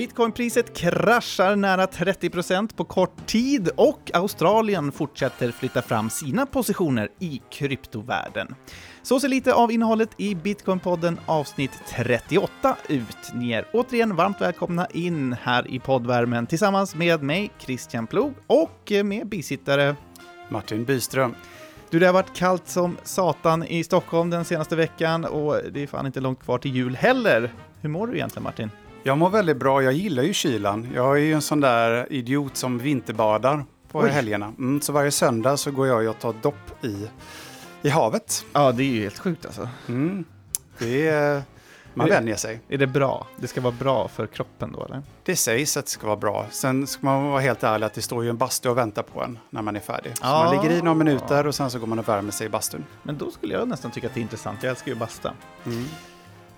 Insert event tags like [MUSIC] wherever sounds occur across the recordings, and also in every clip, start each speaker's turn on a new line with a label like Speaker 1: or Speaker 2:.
Speaker 1: Bitcoinpriset kraschar nära 30% på kort tid och Australien fortsätter flytta fram sina positioner i kryptovärlden. Så ser lite av innehållet i Bitcoinpodden avsnitt 38 ut. Ni är återigen varmt välkomna in här i poddvärmen tillsammans med mig, Christian Plog, och med bisittare
Speaker 2: Martin Byström.
Speaker 1: Du, det har varit kallt som satan i Stockholm den senaste veckan och det är fan inte långt kvar till jul heller. Hur mår du egentligen Martin?
Speaker 2: Jag mår väldigt bra. Jag gillar ju kylan. Jag är ju en sån där idiot som vinterbadar på Oj. helgerna. Mm, så varje söndag så går jag och tar dopp i, i havet.
Speaker 1: Ja, det är ju helt sjukt alltså.
Speaker 2: Mm, det är... Man vänjer sig.
Speaker 1: Är det bra? Det ska vara bra för kroppen då eller?
Speaker 2: Det sägs att det ska vara bra. Sen ska man vara helt ärlig att det står ju en bastu och väntar på en när man är färdig. Så man ligger i några minuter och sen så går man och värmer sig i bastun.
Speaker 1: Men då skulle jag nästan tycka att det är intressant. Jag älskar ju basta. Mm.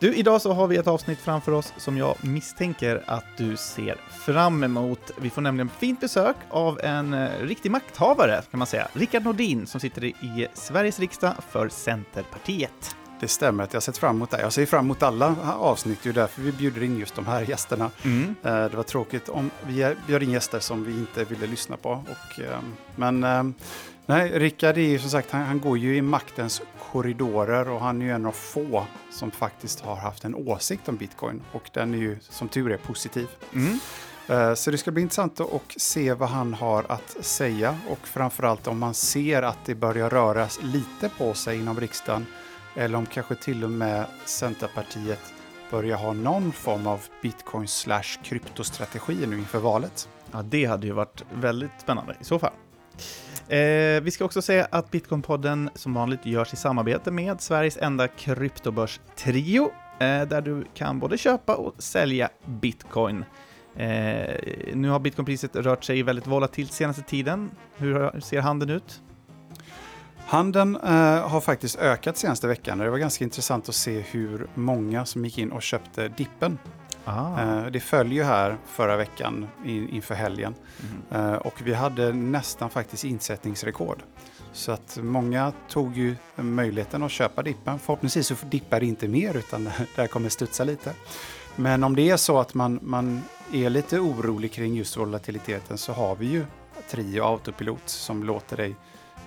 Speaker 1: Du, idag så har vi ett avsnitt framför oss som jag misstänker att du ser fram emot. Vi får nämligen fint besök av en eh, riktig makthavare, kan man säga. Rickard Nordin, som sitter i Sveriges riksdag för Centerpartiet.
Speaker 2: Det stämmer att jag sett fram emot det. Jag ser fram emot alla avsnitt, det är därför vi bjuder in just de här gästerna. Mm. Eh, det var tråkigt om vi bjöd in gäster som vi inte ville lyssna på. Och, ehm, men ehm, nej, Rickard är ju som sagt, han, han går ju i maktens korridorer och han är ju en av få som faktiskt har haft en åsikt om bitcoin och den är ju som tur är positiv. Mm. Eh, så det ska bli intressant att se vad han har att säga och framförallt om man ser att det börjar röras lite på sig inom riksdagen eller om kanske till och med Centerpartiet börjar ha någon form av bitcoin slash kryptostrategi nu inför valet.
Speaker 1: Ja, det hade ju varit väldigt spännande i så fall. Eh, vi ska också säga att Bitcoinpodden som vanligt görs i samarbete med Sveriges enda kryptobörs Trio, eh, där du kan både köpa och sälja bitcoin. Eh, nu har bitcoinpriset rört sig väldigt volatilt senaste tiden. Hur ser handeln ut?
Speaker 2: Handeln eh, har faktiskt ökat senaste veckan och det var ganska intressant att se hur många som gick in och köpte dippen. Eh, det följer här förra veckan in, inför helgen mm. och vi hade nästan faktiskt insättningsrekord. Så att många tog ju möjligheten att köpa dippen. Förhoppningsvis så dippar det inte mer utan [LAUGHS] det här kommer studsa lite. Men om det är så att man, man är lite orolig kring just volatiliteten så har vi ju Trio Autopilot som låter dig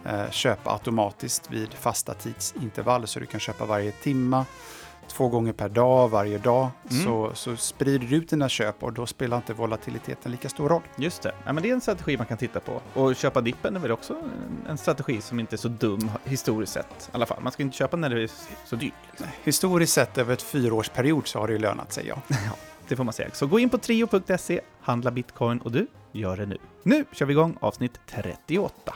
Speaker 2: eh, köpa automatiskt vid fasta tidsintervall så du kan köpa varje timma två gånger per dag, varje dag, mm. så, så sprider du ut dina köp och då spelar inte volatiliteten lika stor roll.
Speaker 1: Just det. Ja, men det är en strategi man kan titta på. Och köpa dippen är väl också en strategi som inte är så dum historiskt sett. I alla fall. Man ska inte köpa när det är så dyrt.
Speaker 2: Liksom. Historiskt sett över ett fyraårsperiod så har det ju lönat sig, ja. [LAUGHS]
Speaker 1: ja. Det får man säga. Så gå in på trio.se, handla bitcoin och du, gör det nu. Nu kör vi igång avsnitt 38.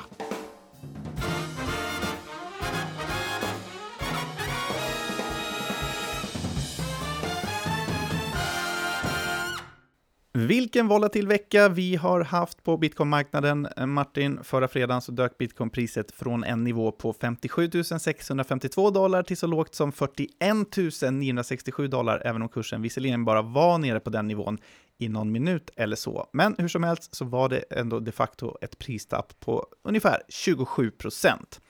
Speaker 1: Vilken volatil vecka vi har haft på bitcoinmarknaden. Eh, Martin, förra fredagen så dök bitcoinpriset från en nivå på 57 652 dollar till så lågt som 41 967 dollar, även om kursen visserligen bara var nere på den nivån i någon minut eller så. Men hur som helst så var det ändå de facto ett pristapp på ungefär 27 procent.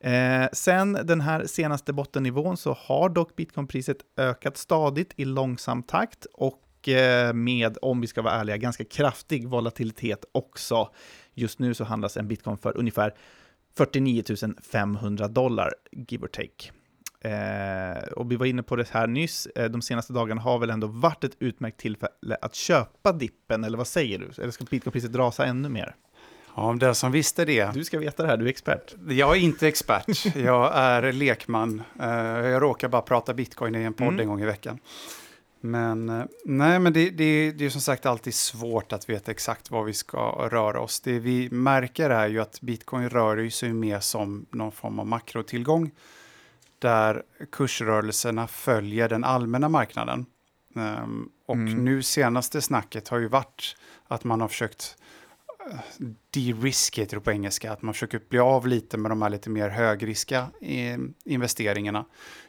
Speaker 1: Eh, sen den här senaste bottennivån så har dock bitcoinpriset ökat stadigt i långsam takt och med, om vi ska vara ärliga, ganska kraftig volatilitet också. Just nu så handlas en bitcoin för ungefär 49 500 dollar, give or take. Eh, och vi var inne på det här nyss, eh, de senaste dagarna har väl ändå varit ett utmärkt tillfälle att köpa dippen, eller vad säger du? Eller ska bitcoinpriset rasa ännu mer?
Speaker 2: Ja, om den som visste det.
Speaker 1: Du ska veta det här, du är expert.
Speaker 2: Jag är inte expert, jag är lekman. Eh, jag råkar bara prata bitcoin i en podd mm. en gång i veckan. Men eh, nej, men det, det, det är som sagt alltid svårt att veta exakt var vi ska röra oss. Det vi märker är ju att bitcoin rör sig mer som någon form av makrotillgång där kursrörelserna följer den allmänna marknaden. Um, och mm. nu senaste snacket har ju varit att man har försökt uh, de-risk heter det på engelska, att man försöker bli av lite med de här lite mer högriska eh, investeringarna.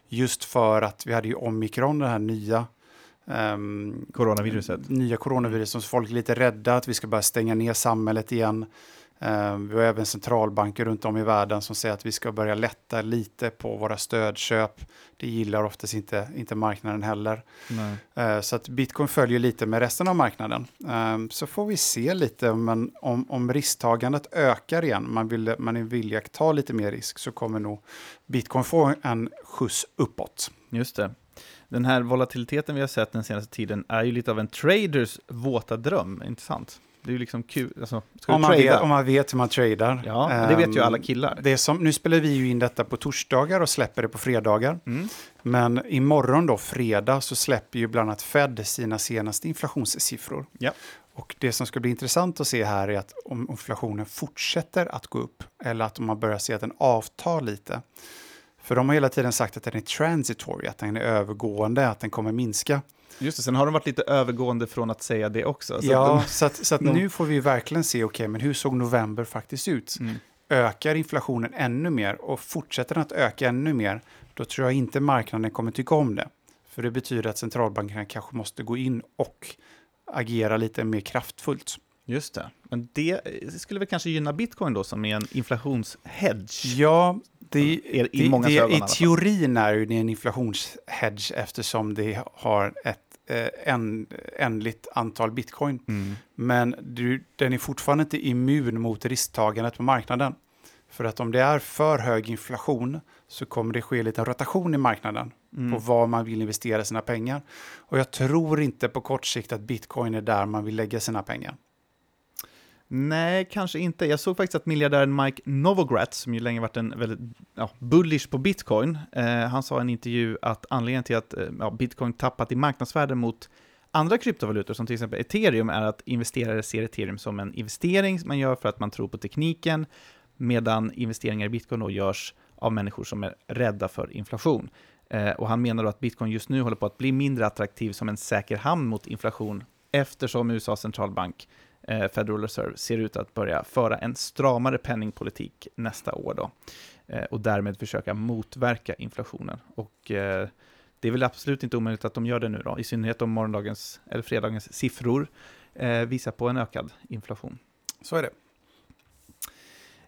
Speaker 2: Just för att vi hade ju omikron, det här nya
Speaker 1: Um, Coronaviruset?
Speaker 2: Nya coronaviruset, så folk är lite rädda att vi ska börja stänga ner samhället igen. Eh, vi har även centralbanker runt om i världen som säger att vi ska börja lätta lite på våra stödköp. Det gillar oftast inte, inte marknaden heller. Nej. Så att bitcoin följer lite med resten av marknaden. Så får vi se lite, men om, om risktagandet ökar igen, man, vill, man är villig att ta lite mer risk, så kommer nog bitcoin få en skjuts uppåt.
Speaker 1: Just det den här volatiliteten vi har sett den senaste tiden är ju lite av en traders våta dröm, inte sant? Det är ju liksom kul. Alltså,
Speaker 2: om, man vet, om man vet hur man tradar.
Speaker 1: Ja, det vet ju alla killar.
Speaker 2: Det är som, nu spelar vi ju in detta på torsdagar och släpper det på fredagar. Mm. Men imorgon då, fredag, så släpper ju bland annat Fed sina senaste inflationssiffror. Ja. Och det som ska bli intressant att se här är att om inflationen fortsätter att gå upp eller att man börjar se att den avtar lite. För de har hela tiden sagt att den är transitory, att den är övergående, att den kommer minska.
Speaker 1: Just det, sen har de varit lite övergående från att säga det också.
Speaker 2: Så ja, att de, så, att, så att [LAUGHS] nu får vi verkligen se, okej, okay, men hur såg november faktiskt ut? Mm. Ökar inflationen ännu mer och fortsätter den att öka ännu mer, då tror jag inte marknaden kommer tycka om det. För det betyder att centralbankerna kanske måste gå in och agera lite mer kraftfullt.
Speaker 1: Just det. Men det skulle väl kanske gynna bitcoin då som är en inflationshedge?
Speaker 2: Ja, det, i, det, många det, I teorin är det en inflationshedge eftersom det har ett eh, en, ändligt antal bitcoin. Mm. Men du, den är fortfarande inte immun mot risktagandet på marknaden. För att om det är för hög inflation så kommer det ske lite rotation i marknaden mm. på var man vill investera sina pengar. Och jag tror inte på kort sikt att bitcoin är där man vill lägga sina pengar.
Speaker 1: Nej, kanske inte. Jag såg faktiskt att miljardären Mike Novogratz, som ju länge varit en väldigt ja, bullish på bitcoin, eh, han sa i en intervju att anledningen till att eh, ja, bitcoin tappat i marknadsvärde mot andra kryptovalutor, som till exempel ethereum, är att investerare ser ethereum som en investering man gör för att man tror på tekniken, medan investeringar i bitcoin då görs av människor som är rädda för inflation. Eh, och han menar då att bitcoin just nu håller på att bli mindre attraktiv som en säker hamn mot inflation, eftersom USAs centralbank Eh, Federal Reserve ser ut att börja föra en stramare penningpolitik nästa år då, eh, och därmed försöka motverka inflationen. Och eh, det är väl absolut inte omöjligt att de gör det nu då, i synnerhet om morgondagens eller fredagens siffror visar på en ökad inflation.
Speaker 2: Så är det.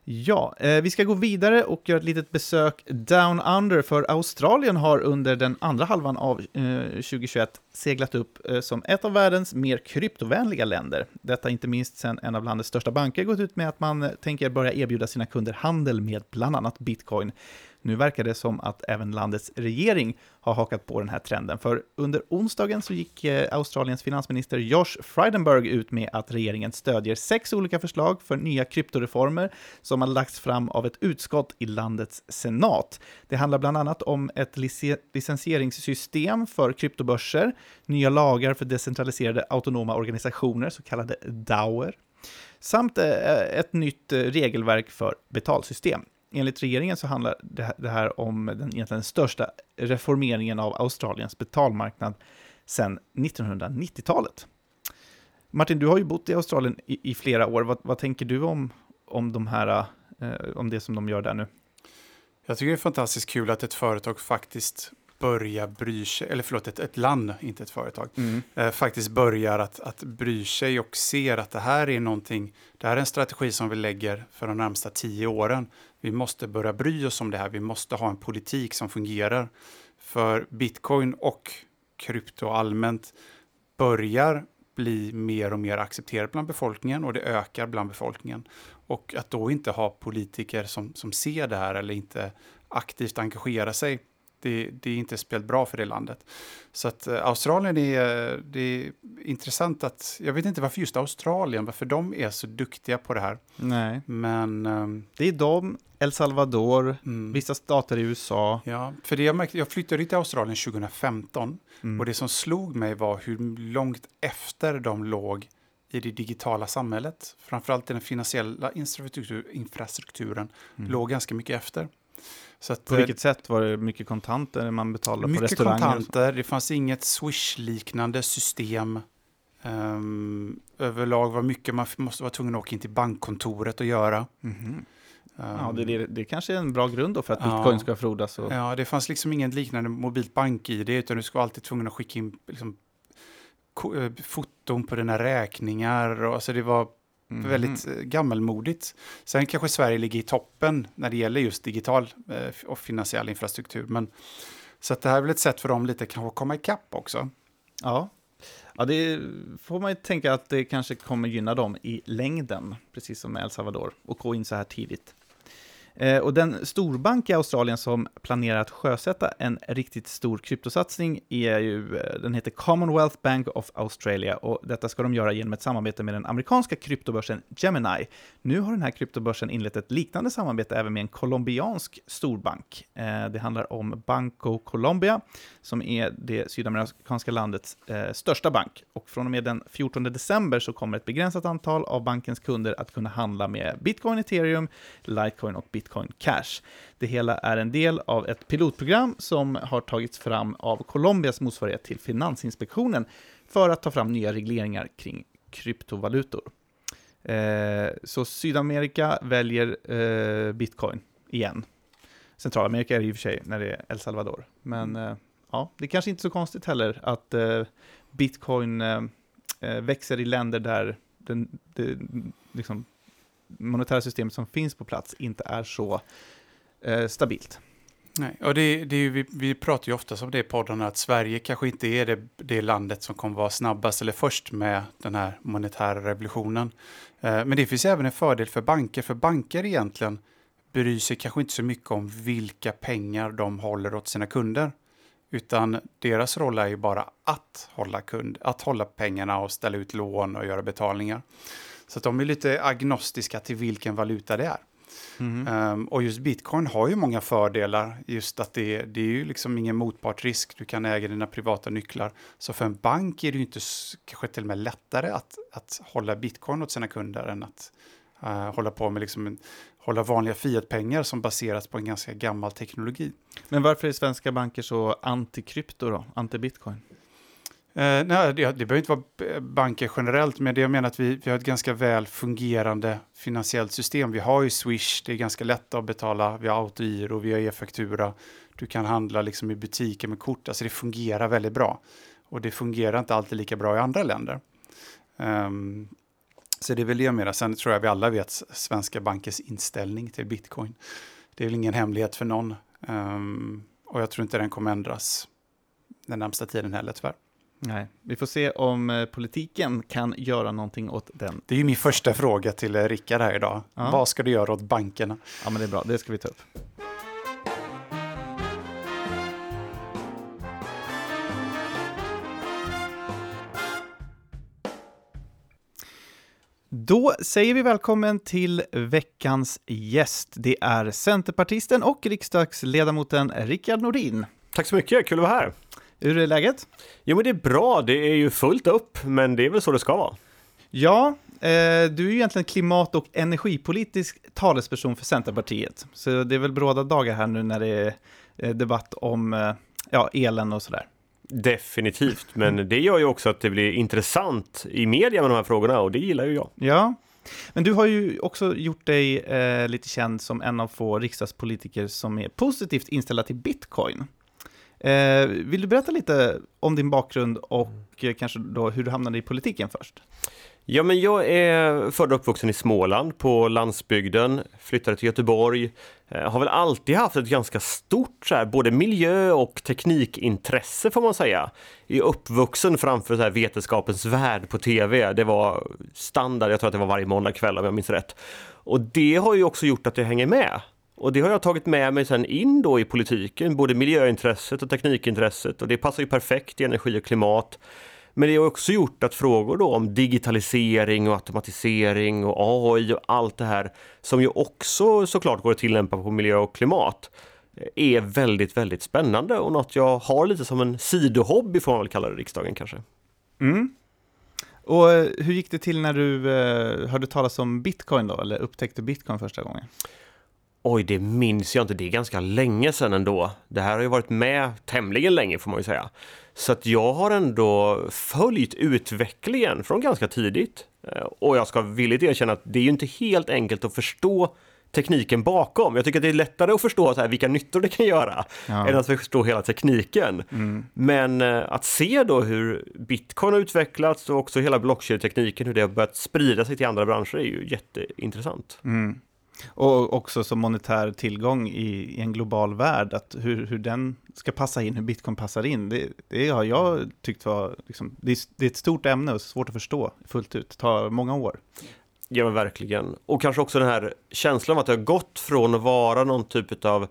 Speaker 1: Ja, eh, vi ska gå vidare och göra ett litet besök down under, för Australien har under den andra halvan av eh, 2021 seglat upp eh, som ett av världens mer kryptovänliga länder. Detta inte minst sedan en av landets största banker gått ut med att man eh, tänker börja erbjuda sina kunder handel med bland annat bitcoin. Nu verkar det som att även landets regering har hakat på den här trenden, för under onsdagen så gick eh, Australiens finansminister Josh Frydenberg ut med att regeringen stödjer sex olika förslag för nya kryptoreformer som har lagts fram av ett utskott i landets senat. Det handlar bland annat om ett licensieringssystem för kryptobörser, nya lagar för decentraliserade autonoma organisationer, så kallade DAOer, samt eh, ett nytt eh, regelverk för betalsystem. Enligt regeringen så handlar det här om den egentligen största reformeringen av Australiens betalmarknad sedan 1990-talet. Martin, du har ju bott i Australien i, i flera år. Vad, vad, tänker du om, om, de här, eh, om det som de gör där nu?
Speaker 2: Jag tycker det är fantastiskt kul att ett företag faktiskt börjar bry sig, eller förlåt, ett, ett land, inte ett företag, mm. eh, faktiskt börjar att, att bry sig och ser att det här är någonting, det här är en strategi som vi lägger för de närmsta tio åren. Vi måste börja bry oss om det här, vi måste ha en politik som fungerar. För bitcoin och krypto allmänt börjar bli mer och mer accepterat bland befolkningen och det ökar bland befolkningen. Och att då inte ha politiker som, som ser det här eller inte aktivt engagerar sig det, det, är inte spelat bra för det landet. Så att uh, Australien är, det är intressant att, jag vet inte varför just Australien, varför de är så duktiga på det här.
Speaker 1: Nej.
Speaker 2: Men...
Speaker 1: Um, det är de, El Salvador, mm. vissa stater i USA.
Speaker 2: Ja, för det jag, märkte, jag flyttade till Australien 2015 mm. och det som slog mig var hur långt efter de låg i det digitala samhället. Framförallt i den finansiella infrastrukturen mm. låg ganska mycket efter.
Speaker 1: Att, på vilket sätt? Var det mycket kontanter man betalade på restauranger?
Speaker 2: Mycket kontanter, det fanns inget Swish-liknande system. Um, överlag var mycket man måste vara tvungen att åka in till bankkontoret och göra. Mm -hmm.
Speaker 1: um, ja, det, det, det kanske är en bra grund då för att ja, bitcoin ska frodas.
Speaker 2: Och... Ja, det fanns liksom ingen liknande mobilt bank-id, utan du skulle alltid tvungen att skicka in liksom, eh, foton på dina räkningar. Och, alltså det var Mm. Väldigt eh, gammalmodigt. Sen kanske Sverige ligger i toppen när det gäller just digital eh, och finansiell infrastruktur. Men, så att det här är väl ett sätt för dem lite kanske att komma ikapp också.
Speaker 1: Ja, Ja, det får man ju tänka att det kanske kommer gynna dem i längden, precis som med El Salvador, och gå in så här tidigt. Eh, och den storbank i Australien som planerar att sjösätta en riktigt stor kryptosatsning är ju, eh, den heter Commonwealth Bank of Australia och detta ska de göra genom ett samarbete med den amerikanska kryptobörsen Gemini. Nu har den här kryptobörsen inlett ett liknande samarbete även med en colombiansk storbank. Eh, det handlar om Banco Colombia som är det sydamerikanska landets största bank och från och med den 14 december så kommer ett begränsat antal av bankens kunder att kunna handla med bitcoin, ethereum, litecoin och bitcoin Bitcoin Cash. Det hela är en del av ett pilotprogram som har tagits fram av Colombias motsvarighet till Finansinspektionen för att ta fram nya regleringar kring kryptovalutor. Eh, så Sydamerika väljer eh, bitcoin igen. Centralamerika är det i och för sig när det är El Salvador. Men eh, ja, det är kanske inte så konstigt heller att eh, bitcoin eh, eh, växer i länder där den, det, liksom, monetära systemet som finns på plats inte är så eh, stabilt.
Speaker 2: Nej, och det, det är vi, vi pratar ju ofta om det i podden, att Sverige kanske inte är det, det landet som kommer vara snabbast eller först med den här monetära revolutionen. Eh, men det finns även en fördel för banker, för banker egentligen bryr sig kanske inte så mycket om vilka pengar de håller åt sina kunder. Utan deras roll är ju bara att hålla, kund, att hålla pengarna och ställa ut lån och göra betalningar. Så de är lite agnostiska till vilken valuta det är. Mm. Um, och just bitcoin har ju många fördelar, just att det, det är ju liksom ingen motpartrisk, du kan äga dina privata nycklar. Så för en bank är det ju inte kanske till och med lättare att, att hålla bitcoin åt sina kunder än att uh, hålla på med liksom en, hålla vanliga fiatpengar som baseras på en ganska gammal teknologi.
Speaker 1: Men varför är svenska banker så anti-krypto då, anti-bitcoin?
Speaker 2: Eh, nej, det, det behöver inte vara banker generellt, men det jag menar att vi, vi har ett ganska väl fungerande finansiellt system. Vi har ju Swish, det är ganska lätt att betala, vi har autogiro, vi har e-faktura, du kan handla liksom i butiker med kort, alltså det fungerar väldigt bra. Och det fungerar inte alltid lika bra i andra länder. Um, så det är väl det jag menar. Sen tror jag vi alla vet svenska bankers inställning till bitcoin. Det är väl ingen hemlighet för någon. Um, och jag tror inte den kommer ändras den närmsta tiden heller tyvärr.
Speaker 1: Nej, vi får se om eh, politiken kan göra någonting åt den.
Speaker 2: Det är ju min första fråga till eh, Rickard här idag. Ja. Vad ska du göra åt bankerna?
Speaker 1: Ja, men det är bra. Det ska vi ta upp. Då säger vi välkommen till veckans gäst. Det är centerpartisten och riksdagsledamoten Rickard Nordin.
Speaker 3: Tack så mycket, kul att vara här.
Speaker 1: Hur är läget?
Speaker 3: Jo men det är bra, det är ju fullt upp, men det är väl så det ska vara.
Speaker 1: Ja, eh, du är ju egentligen klimat och energipolitisk talesperson för Centerpartiet. Så det är väl bråda dagar här nu när det är eh, debatt om eh, ja, elen och sådär.
Speaker 3: Definitivt, men det gör ju också att det blir intressant i media med de här frågorna och det gillar ju jag.
Speaker 1: Ja, men du har ju också gjort dig eh, lite känd som en av få riksdagspolitiker som är positivt inställda till bitcoin. Eh, vill du berätta lite om din bakgrund och eh, kanske då hur du hamnade i politiken först?
Speaker 3: Ja, men jag är född och uppvuxen i Småland på landsbygden, flyttade till Göteborg, eh, har väl alltid haft ett ganska stort så här, både miljö och teknikintresse får man säga. Är uppvuxen framför så här, vetenskapens värld på tv, det var standard, jag tror att det var varje måndagkväll om jag minns rätt. Och det har ju också gjort att jag hänger med. Och det har jag tagit med mig sen in då i politiken, både miljöintresset och teknikintresset och det passar ju perfekt i energi och klimat. Men det har också gjort att frågor då om digitalisering och automatisering och AI och allt det här som ju också såklart går att tillämpa på miljö och klimat är väldigt, väldigt spännande och något jag har lite som en sidohobby får man väl kalla det riksdagen kanske.
Speaker 1: Mm. Och eh, hur gick det till när du eh, hörde talas om bitcoin då, eller upptäckte bitcoin första gången?
Speaker 3: Oj, det minns jag inte. Det är ganska länge sedan ändå. Det här har ju varit med tämligen länge får man ju säga. Så att jag har ändå följt utvecklingen från ganska tidigt. Eh, och jag ska villigt erkänna att det är ju inte helt enkelt att förstå tekniken bakom. Jag tycker att det är lättare att förstå så här, vilka nyttor det kan göra ja. än att förstå hela tekniken. Mm. Men eh, att se då hur bitcoin har utvecklats och också hela blockkedjetekniken, hur det har börjat sprida sig till andra branscher är ju jätteintressant.
Speaker 1: Mm. Och också som monetär tillgång i, i, en global värld, att hur, hur den ska passa in, hur bitcoin passar in, det, det har jag tyckt var, liksom, det, är, det är ett stort ämne och svårt att förstå fullt ut, det tar många år.
Speaker 3: Ja men verkligen. Och kanske också den här känslan av att det har gått från att vara någon typ av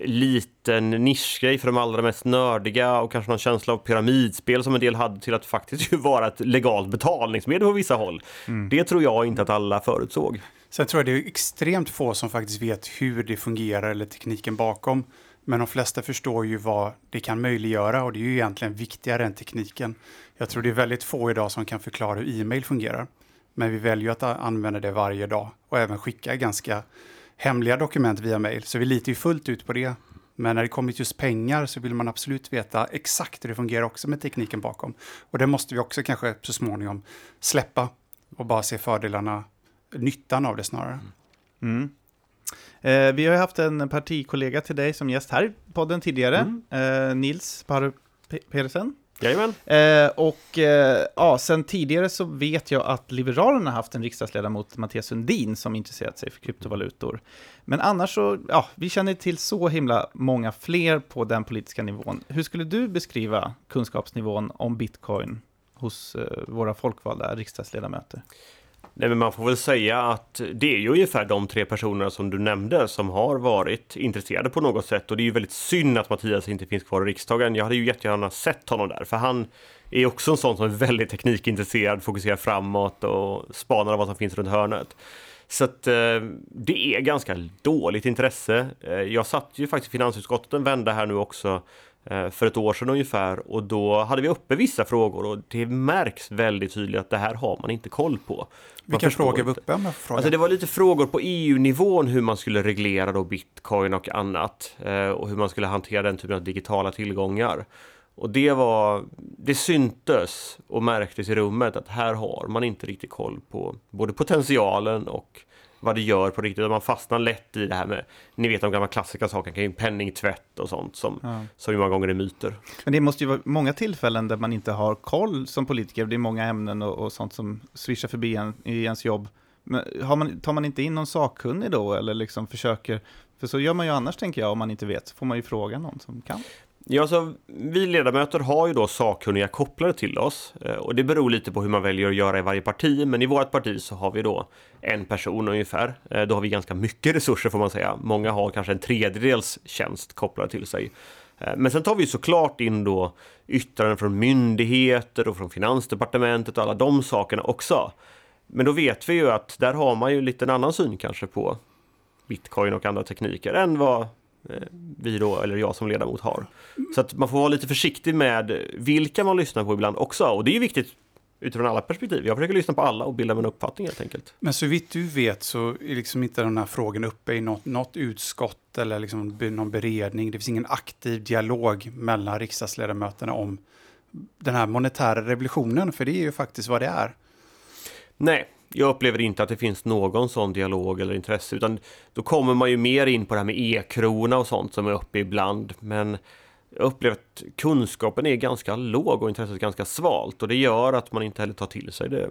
Speaker 3: liten nischgrej för de allra mest nördiga och kanske någon känsla av pyramidspel som en del hade till att faktiskt ju [LAUGHS] vara ett legalt betalningsmedel på vissa håll. Mm. Det tror jag inte att alla förutsåg.
Speaker 2: Sen tror jag det är extremt få som faktiskt vet hur det fungerar eller tekniken bakom. Men de flesta förstår ju vad det kan möjliggöra och det är ju egentligen viktigare än tekniken. Jag tror det är väldigt få idag som kan förklara hur e-mail fungerar. Men vi väljer att använda det varje dag och även skicka ganska hemliga dokument via mail. Så vi litar ju fullt ut på det. Men när det kommer till just pengar så vill man absolut veta exakt hur det fungerar också med tekniken bakom. Och det måste vi också kanske så småningom släppa och bara se fördelarna, nyttan av det snarare.
Speaker 1: Mm. Eh, vi har ju haft en partikollega till dig som gäst här i podden tidigare, mm. eh, Nils Paru Pedersen.
Speaker 3: Jajamän.
Speaker 1: Eh, och eh, ja, sen tidigare så vet jag att Liberalerna haft en riksdagsledamot, Mattias Sundin, som intresserat sig för kryptovalutor. Men annars så, ja, vi känner till så himla många fler på den politiska nivån. Hur skulle du beskriva kunskapsnivån om bitcoin hos eh, våra folkvalda riksdagsledamöter?
Speaker 3: Nej, men man får väl säga att det är ju ungefär de tre personerna som du nämnde som har varit intresserade på något sätt och det är ju väldigt synd att Mattias inte finns kvar i riksdagen. Jag hade ju jättegärna sett honom där, för han är också en sån som är väldigt teknikintresserad, fokuserar framåt och spanar vad som finns runt hörnet. Så att eh, det är ganska dåligt intresse. Eh, jag satt ju faktiskt i finansutskottet en vända här nu också för ett år sedan ungefär och då hade vi uppe vissa frågor och det märks väldigt tydligt att det här har man inte koll på.
Speaker 2: Vilka frågor var uppe? Med
Speaker 3: alltså det var lite frågor på EU-nivån hur man skulle reglera då bitcoin och annat eh, och hur man skulle hantera den typen av digitala tillgångar. Och det var, det syntes och märktes i rummet att här har man inte riktigt koll på både potentialen och vad det gör på riktigt. Man fastnar lätt i det här med, ni vet de gamla klassiska sakerna kring penningtvätt och sånt som, ja. som ju många gånger är myter.
Speaker 1: Men det måste ju vara många tillfällen där man inte har koll som politiker. Det är många ämnen och, och sånt som swishar förbi en, i ens jobb. Men man, tar man inte in någon sakkunnig då eller liksom försöker, för så gör man ju annars tänker jag om man inte vet, så får man ju fråga någon som kan.
Speaker 3: Ja, så vi ledamöter har ju då sakkunniga kopplade till oss eh, och det beror lite på hur man väljer att göra i varje parti. Men i vårt parti så har vi då en person ungefär. Eh, då har vi ganska mycket resurser får man säga. Många har kanske en tredjedels tjänst kopplad till sig. Eh, men sen tar vi såklart in då yttranden från myndigheter och från Finansdepartementet och alla de sakerna också. Men då vet vi ju att där har man ju lite en annan syn kanske på bitcoin och andra tekniker än vad vi då, eller jag som ledamot har. Så att man får vara lite försiktig med vilka man lyssnar på ibland också. Och det är viktigt utifrån alla perspektiv. Jag försöker lyssna på alla och bilda mig en uppfattning helt enkelt.
Speaker 2: Men så vitt du vet så är liksom inte den här frågan uppe i något, något utskott eller liksom någon beredning. Det finns ingen aktiv dialog mellan riksdagsledamöterna om den här monetära revolutionen, för det är ju faktiskt vad det är.
Speaker 3: Nej, jag upplever inte att det finns någon sån dialog eller intresse, utan då kommer man ju mer in på det här med e-krona och sånt som är uppe ibland. Men jag upplever att kunskapen är ganska låg och intresset ganska svalt och det gör att man inte heller tar till sig det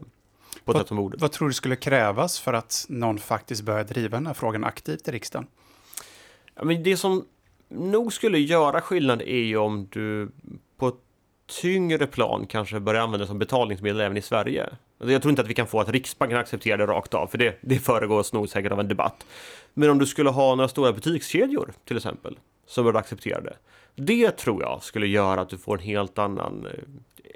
Speaker 3: på
Speaker 2: vad,
Speaker 3: sätt som borde.
Speaker 2: Vad tror du skulle krävas för att någon faktiskt börjar driva den här frågan aktivt i riksdagen?
Speaker 3: Ja, men det som nog skulle göra skillnad är ju om du på ett tyngre plan kanske börjar använda som betalningsmedel även i Sverige. Alltså, jag tror inte att vi kan få att Riksbanken accepterar det rakt av, för det, det föregås nog säkert av en debatt. Men om du skulle ha några stora butikskedjor till exempel, som började acceptera det. Det tror jag skulle göra att du får en helt annan eh,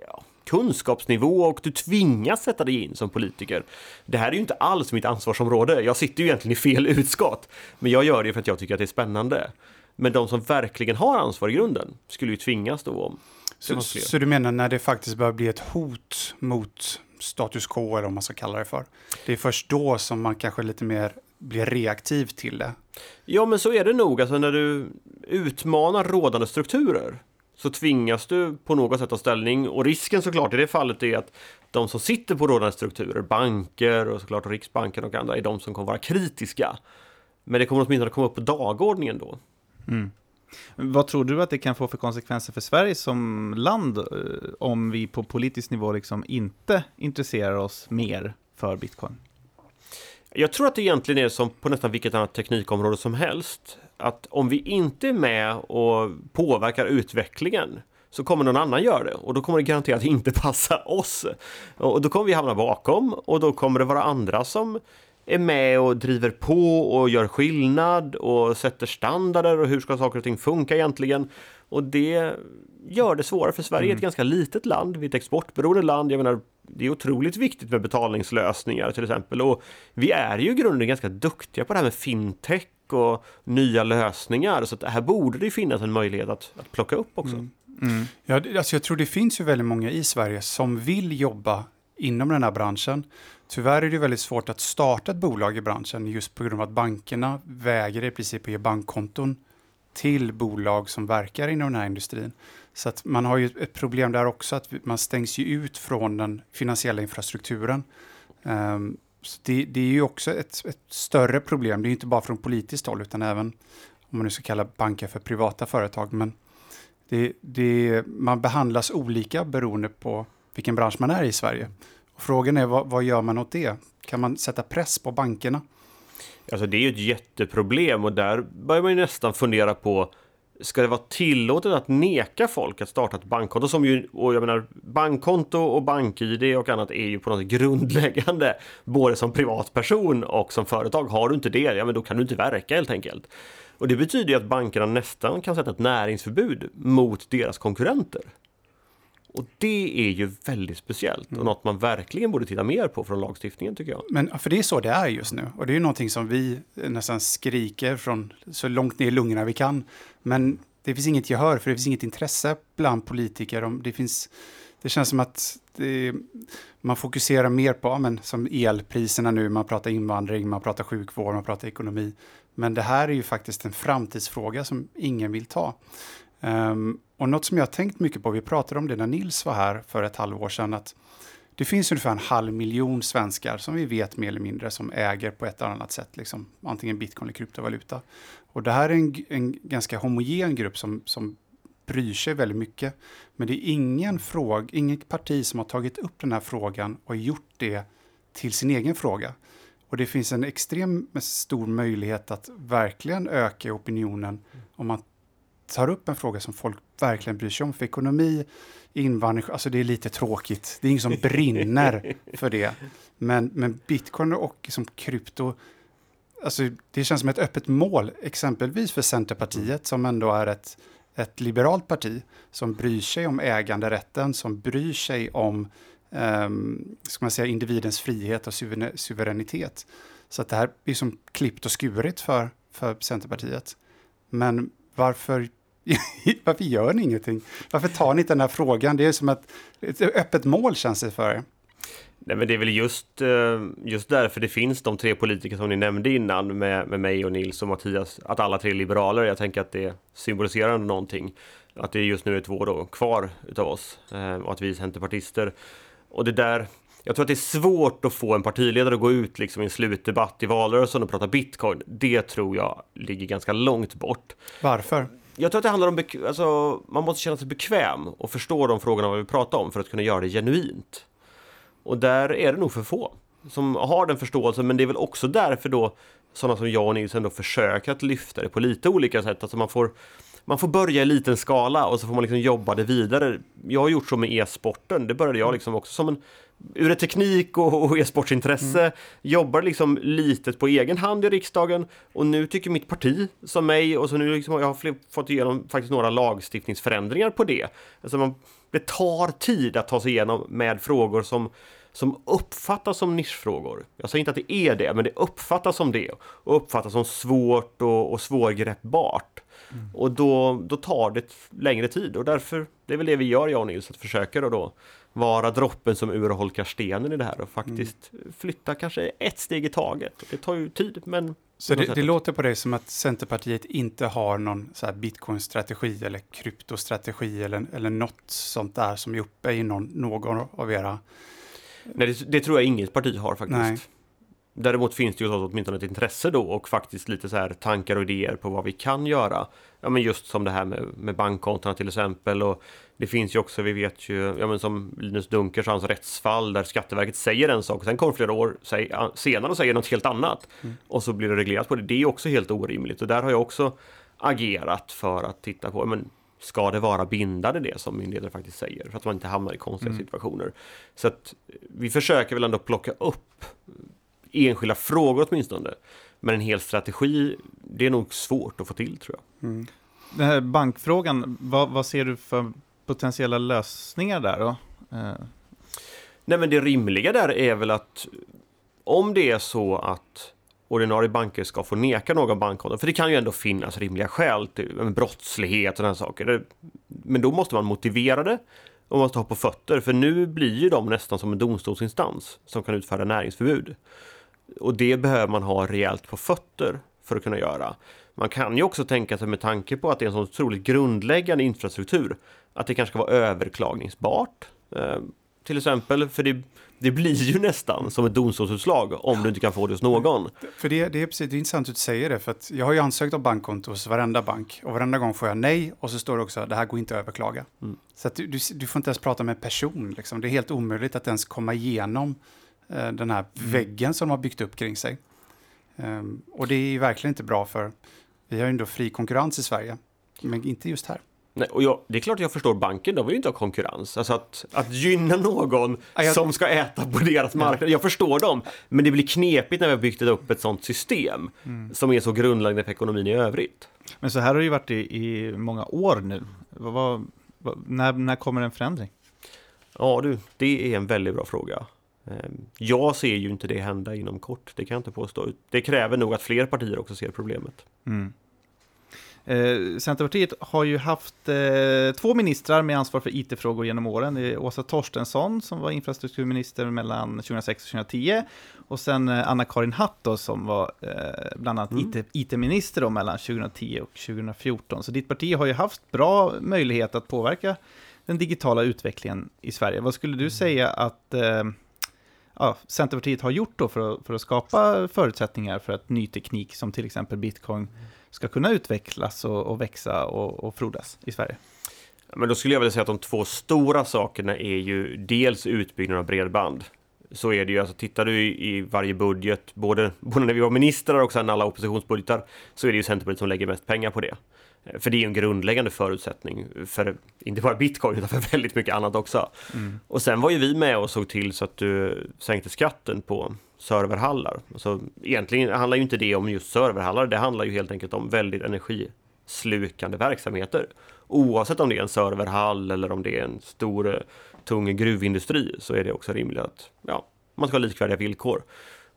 Speaker 3: ja, kunskapsnivå och du tvingas sätta dig in som politiker. Det här är ju inte alls mitt ansvarsområde. Jag sitter ju egentligen i fel utskott, men jag gör det för att jag tycker att det är spännande. Men de som verkligen har ansvar i grunden skulle ju tvingas då om
Speaker 2: så, så, du menar när det faktiskt börjar bli ett hot mot status quo eller vad man ska kalla det för. Det är först då som man kanske lite mer blir reaktiv till det.
Speaker 3: Ja, men så är det nog. Alltså när du utmanar rådande strukturer så tvingas du på något sätt ta ställning och risken såklart i det fallet är att de som sitter på rådande strukturer, banker och såklart Riksbanken och andra, är de som kommer vara kritiska. Men det kommer åtminstone komma upp på dagordningen då.
Speaker 1: Mm. Vad tror du att det kan få för konsekvenser för Sverige som land eh, om vi på politisk nivå liksom inte intresserar oss mer för bitcoin?
Speaker 3: Jag tror att det egentligen är som på nästan vilket annat teknikområde som helst. Att om vi inte är med och påverkar utvecklingen så kommer någon annan göra det och då kommer det garanterat inte [LAUGHS] passa oss. Och då kommer vi hamna bakom och då kommer det vara andra som är med och driver på och gör skillnad och sätter standarder och hur ska saker och ting funka egentligen. Och det gör det svårare för Sverige, mm. ett ganska litet land, vi är ett exportberoende land. Jag menar, det är otroligt viktigt med betalningslösningar till exempel. Och vi är ju i grunden ganska duktiga på det här med fintech och nya lösningar. Så att här borde det finnas en möjlighet att, att plocka upp också. Mm.
Speaker 2: Mm. Ja, alltså jag tror det finns ju väldigt många i Sverige som vill jobba inom den här branschen. Tyvärr är det väldigt svårt att starta ett bolag i branschen just på grund av att bankerna väger i princip att ge bankkonton till bolag som verkar inom den här industrin. Så att man har ju ett problem där också, att man stängs ju ut från den finansiella infrastrukturen. Um, det, det, är ju också ett, ett, större problem, det är inte bara från politiskt håll utan även om man nu ska kalla banker för privata företag. Men det, det, man behandlas olika beroende på vilken bransch man är i Sverige. Och frågan är vad, vad gör man åt det? Kan man sätta press på bankerna?
Speaker 3: Alltså det är ju ett jätteproblem och där börjar man ju nästan fundera på Ska det vara tillåtet att neka folk att starta ett bankkonto? Som ju, och jag menar, bankkonto och bank-id och annat är ju på något sätt grundläggande. Både som privatperson och som företag. Har du inte det, ja men då kan du inte verka helt enkelt. Och det betyder ju att bankerna nästan kan sätta ett näringsförbud mot deras konkurrenter. Och det är ju väldigt speciellt och mm. något man verkligen borde titta mer på från lagstiftningen tycker jag.
Speaker 2: Men för det är så det är just nu och det är ju någonting som vi nästan skriker från så långt ner i lungorna vi kan. Men det finns inget gehör för det finns inget intresse bland politiker. Det, finns, det känns som att det, man fokuserar mer på, men, som elpriserna nu, man pratar invandring, man pratar sjukvård, man pratar ekonomi. Men det här är ju faktiskt en framtidsfråga som ingen vill ta. Um, och något som jag har tänkt mycket på, vi pratade om det när Nils var här för ett halvår sedan, att det finns ungefär en halv miljon svenskar som vi vet mer eller mindre som äger på ett eller annat sätt, liksom, antingen bitcoin eller kryptovaluta. Och det här är en, en ganska homogen grupp som, som bryr sig väldigt mycket. Men det är ingen fråga, inget parti som har tagit upp den här frågan och gjort det till sin egen fråga. Och det finns en extremt stor möjlighet att verkligen öka opinionen om man tar upp en fråga som folk verkligen bryr sig om. För ekonomi, invandring, alltså det är lite tråkigt. Det är ingen som brinner för det. Men, men bitcoin och liksom krypto, alltså det känns som ett öppet mål, exempelvis för Centerpartiet som ändå är ett, ett liberalt parti som bryr sig om äganderätten, som bryr sig om um, ska man säga, individens frihet och suveränitet. Så att det här är som klippt och skurit för, för Centerpartiet. Men varför [LAUGHS] Varför gör ni ingenting? Varför tar ni inte den här frågan? Det är som ett, ett öppet mål känns det för er.
Speaker 3: Nej, men det är väl just, eh, just därför det finns de tre politiker som ni nämnde innan med, med mig och Nils och Mattias, att alla tre är liberaler. Jag tänker att det symboliserar någonting. Att det just nu är två då kvar utav oss eh, och att vi är centerpartister. Och det där, jag tror att det är svårt att få en partiledare att gå ut liksom i en slutdebatt i valrörelsen och prata bitcoin. Det tror jag ligger ganska långt bort.
Speaker 2: Varför?
Speaker 3: Jag tror att det handlar om, alltså, man måste känna sig bekväm och förstå de frågorna vi pratar om för att kunna göra det genuint. Och där är det nog för få som har den förståelsen, men det är väl också därför då sådana som jag och Nils ändå försöker att lyfta det på lite olika sätt. Alltså man får, man får börja i liten skala och så får man liksom jobba det vidare. Jag har gjort så med e-sporten, det började jag liksom också som en ur ett teknik och, e-sportsintresse, mm. jobbar liksom litet på egen hand i riksdagen och nu tycker mitt parti som mig och så nu liksom jag har fått igenom faktiskt några lagstiftningsförändringar på det. Alltså man, det tar tid att ta sig igenom med frågor som som uppfattas som nischfrågor. Jag säger inte att det är det, men det uppfattas som det och uppfattas som svårt och, och svårgreppbart. Mm. Och då, då tar det längre tid och därför, det är väl det vi gör jag och Nils, att försöka då vara droppen som urholkar stenen i det här och faktiskt mm. flytta kanske ett steg i taget. Det tar ju tid, men...
Speaker 2: Så det, det låter på dig som att Centerpartiet inte har någon bitcoin-strategi eller kryptostrategi eller, eller något sånt där som är uppe i någon, någon av era...
Speaker 3: Nej, det, det tror jag inget parti har faktiskt. Nej. Däremot finns det ju åtminstone ett intresse då och faktiskt lite så här tankar och idéer på vad vi kan göra. Ja men just som det här med, med bankkontona till exempel och det finns ju också, vi vet ju, ja men som Linus Dunkers hans rättsfall där Skatteverket säger en sak och sen kommer flera år senare och säger något helt annat. Mm. Och så blir det reglerat på det. Det är också helt orimligt och där har jag också agerat för att titta på, men ska det vara bindande det som myndigheter faktiskt säger? För att man inte hamnar i konstiga mm. situationer. Så att vi försöker väl ändå plocka upp enskilda frågor åtminstone. Men en hel strategi, det är nog svårt att få till tror jag. Mm.
Speaker 1: Den här bankfrågan, vad, vad, ser du för potentiella lösningar där då? Eh.
Speaker 3: Nej men det rimliga där är väl att om det är så att ordinarie banker ska få neka någon bankkonto, för det kan ju ändå finnas rimliga skäl till brottslighet och sådana saker. Men då måste man motivera det och man måste ha på fötter, för nu blir ju de nästan som en domstolsinstans som kan utfärda näringsförbud. Och det behöver man ha rejält på fötter för att kunna göra. Man kan ju också tänka sig med tanke på att det är en så otroligt grundläggande infrastruktur att det kanske ska vara överklagningsbart. Eh, till exempel, för det, det blir ju nästan som ett domstolsutslag om du inte kan få det hos någon.
Speaker 2: För det, det är precis det är intressant att du säger det, för jag har ju ansökt om bankkonto hos varenda bank och varenda gång får jag nej och så står det också att det här går inte att överklaga. Mm. Så att du, du, du, får inte ens prata med en person, liksom. det är helt omöjligt att ens komma igenom eh, den här mm. väggen som de har byggt upp kring sig. Um, och det är verkligen inte bra för, vi har ju ändå fri konkurrens i Sverige, men inte just här.
Speaker 3: Nej, och jag, det är klart jag förstår banken, de vill ju inte ha konkurrens. Alltså att, att gynna någon jag... som ska äta på deras marknad, jag förstår dem. Men det blir knepigt när vi har byggt upp ett sånt system mm. som är så grundläggande för ekonomin i övrigt.
Speaker 1: Men så här har det ju varit i, i många år nu. Vad, vad, när, när kommer en förändring?
Speaker 3: Ja du, det är en väldigt bra fråga. Ehm, jag ser ju inte det hända inom kort, det kan jag inte påstå. Det kräver nog att fler partier också ser problemet. Mm.
Speaker 1: Eh, Centerpartiet har ju haft eh, två ministrar med ansvar för it-frågor genom åren. Det är Åsa Torstensson som var infrastrukturminister mellan 2006 och 2010 och sen eh, Anna-Karin Hatt då, som var eh, bland annat mm. IT-minister mellan 2010 och 2014. Så ditt parti har ju haft bra möjlighet att påverka den digitala utvecklingen i Sverige. Vad skulle du mm. säga att eh, ja, Centerpartiet har gjort då för att, för att skapa förutsättningar för att ny teknik som till exempel bitcoin ska kunna utvecklas och, och växa och, och frodas i Sverige?
Speaker 3: Men då skulle jag vilja säga att de två stora sakerna är ju dels utbyggnaden av bredband. Så är det ju, alltså tittar du i, i varje budget, både, [LAUGHS] både när vi var ministrar och sen alla oppositionsbudgetar, så är det ju Centerpartiet som lägger mest pengar på det. För det är en grundläggande förutsättning för inte bara bitcoin utan för väldigt mycket annat också. Mm. Och sen var ju vi med och såg till så att du sänkte skatten på serverhallar. Alltså, egentligen handlar ju inte det om just serverhallar, det handlar ju helt enkelt om väldigt energislukande verksamheter. Oavsett om det är en serverhall eller om det är en stor eh, tung gruvindustri så är det också rimligt att ja, man ska ha likvärdiga villkor.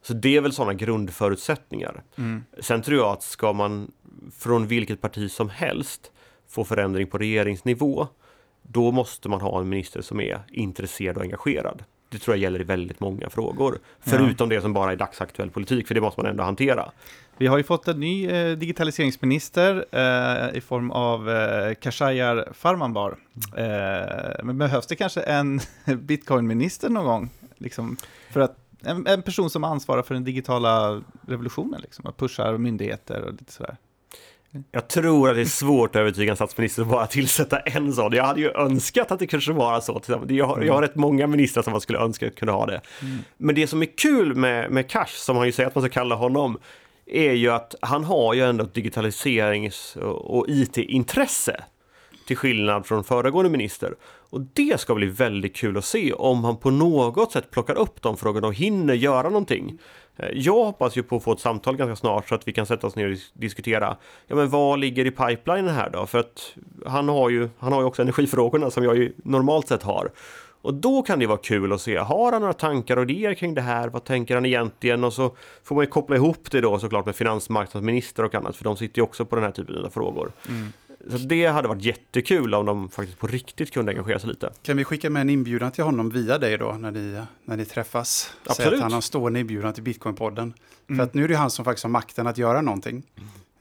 Speaker 3: Så det är väl sådana grundförutsättningar. Mm. Sen tror jag att ska man från vilket parti som helst få förändring på regeringsnivå, då måste man ha en minister som är intresserad och engagerad. Det tror jag gäller i väldigt många frågor. Förutom ja. det som bara är dagsaktuell politik, för det måste man ändå hantera.
Speaker 1: Vi har ju fått en ny eh, digitaliseringsminister eh, i form av eh, Khashayar Farmanbar. Eh, men behövs det kanske en [LAUGHS] bitcoinminister någon gång? Liksom, för att en, en, person som ansvarar för den digitala revolutionen, liksom, och pushar myndigheter och lite sådär.
Speaker 3: Jag tror att det är svårt att övertyga en statsminister att bara tillsätta en sån. Jag hade ju önskat att det kanske var så. Jag har, jag har rätt många ministrar som man skulle önska kunna ha det. Mm. Men det som är kul med, med Cash, som han ju säger att man ska kalla honom, är ju att han har ju ändå ett digitaliserings och IT-intresse. Till skillnad från föregående minister. Och det ska bli väldigt kul att se om han på något sätt plockar upp de frågorna och hinner göra någonting. Eh, jag hoppas ju på att få ett samtal ganska snart så att vi kan sätta oss ner och diskutera ja, men vad ligger i pipelinen här då? För att han har ju, han har ju också energifrågorna som jag ju normalt sett har. Och då kan det vara kul att se, har han några tankar och idéer kring det här? Vad tänker han egentligen? Och så får man ju koppla ihop det då såklart med finansmarknadsminister och annat, för de sitter ju också på den här typen av frågor. Mm. Så det hade varit jättekul om de faktiskt på riktigt kunde engagera sig lite.
Speaker 2: Kan vi skicka med en inbjudan till honom via dig då när ni, när ni träffas?
Speaker 3: Absolut. Säg
Speaker 2: att han har stående inbjudan till Bitcoinpodden. Mm. För att nu är det han som faktiskt har makten att göra någonting.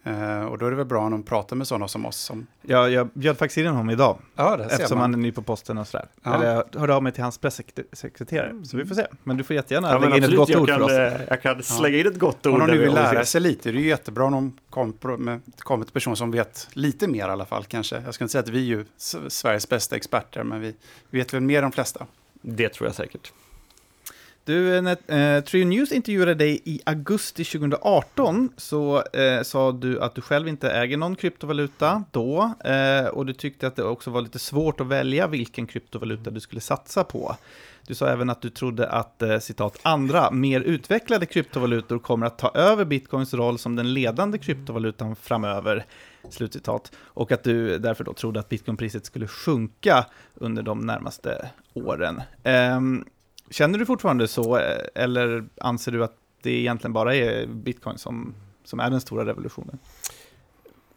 Speaker 2: Uh, och då är det väl bra om de pratar med sådana som oss. Som...
Speaker 1: Ja, jag bjöd faktiskt in honom idag.
Speaker 2: Ja,
Speaker 1: det eftersom man. han är ny på posten och sådär. Ja. Eller jag hörde av mig till hans pressekreterare. Mm. Så vi får se. Men du får jättegärna ja, lägga in ett gott ord
Speaker 3: kan,
Speaker 1: för oss.
Speaker 3: Eh, jag kan slänga in ett gott ord.
Speaker 2: Om de nu vill lära sig lite, det är ju jättebra om de kommer kom till person som vet lite mer i alla fall kanske. Jag ska inte säga att vi är ju Sveriges bästa experter, men vi vet väl mer än de flesta.
Speaker 3: Det tror jag säkert.
Speaker 1: Du, eh, när eh, Trio News intervjuade dig i augusti 2018 så eh, sa du att du själv inte äger någon kryptovaluta då eh, och du tyckte att det också var lite svårt att välja vilken kryptovaluta du skulle satsa på. Du sa även att du trodde att eh, citat, andra, mer utvecklade kryptovalutor kommer att ta över bitcoins roll som den ledande kryptovalutan framöver. Slutcitat. Och att du därför då trodde att bitcoinpriset skulle sjunka under de närmaste åren. Ehm, Känner du fortfarande så, eh, eller anser du att det egentligen bara är bitcoin som, som är den stora revolutionen?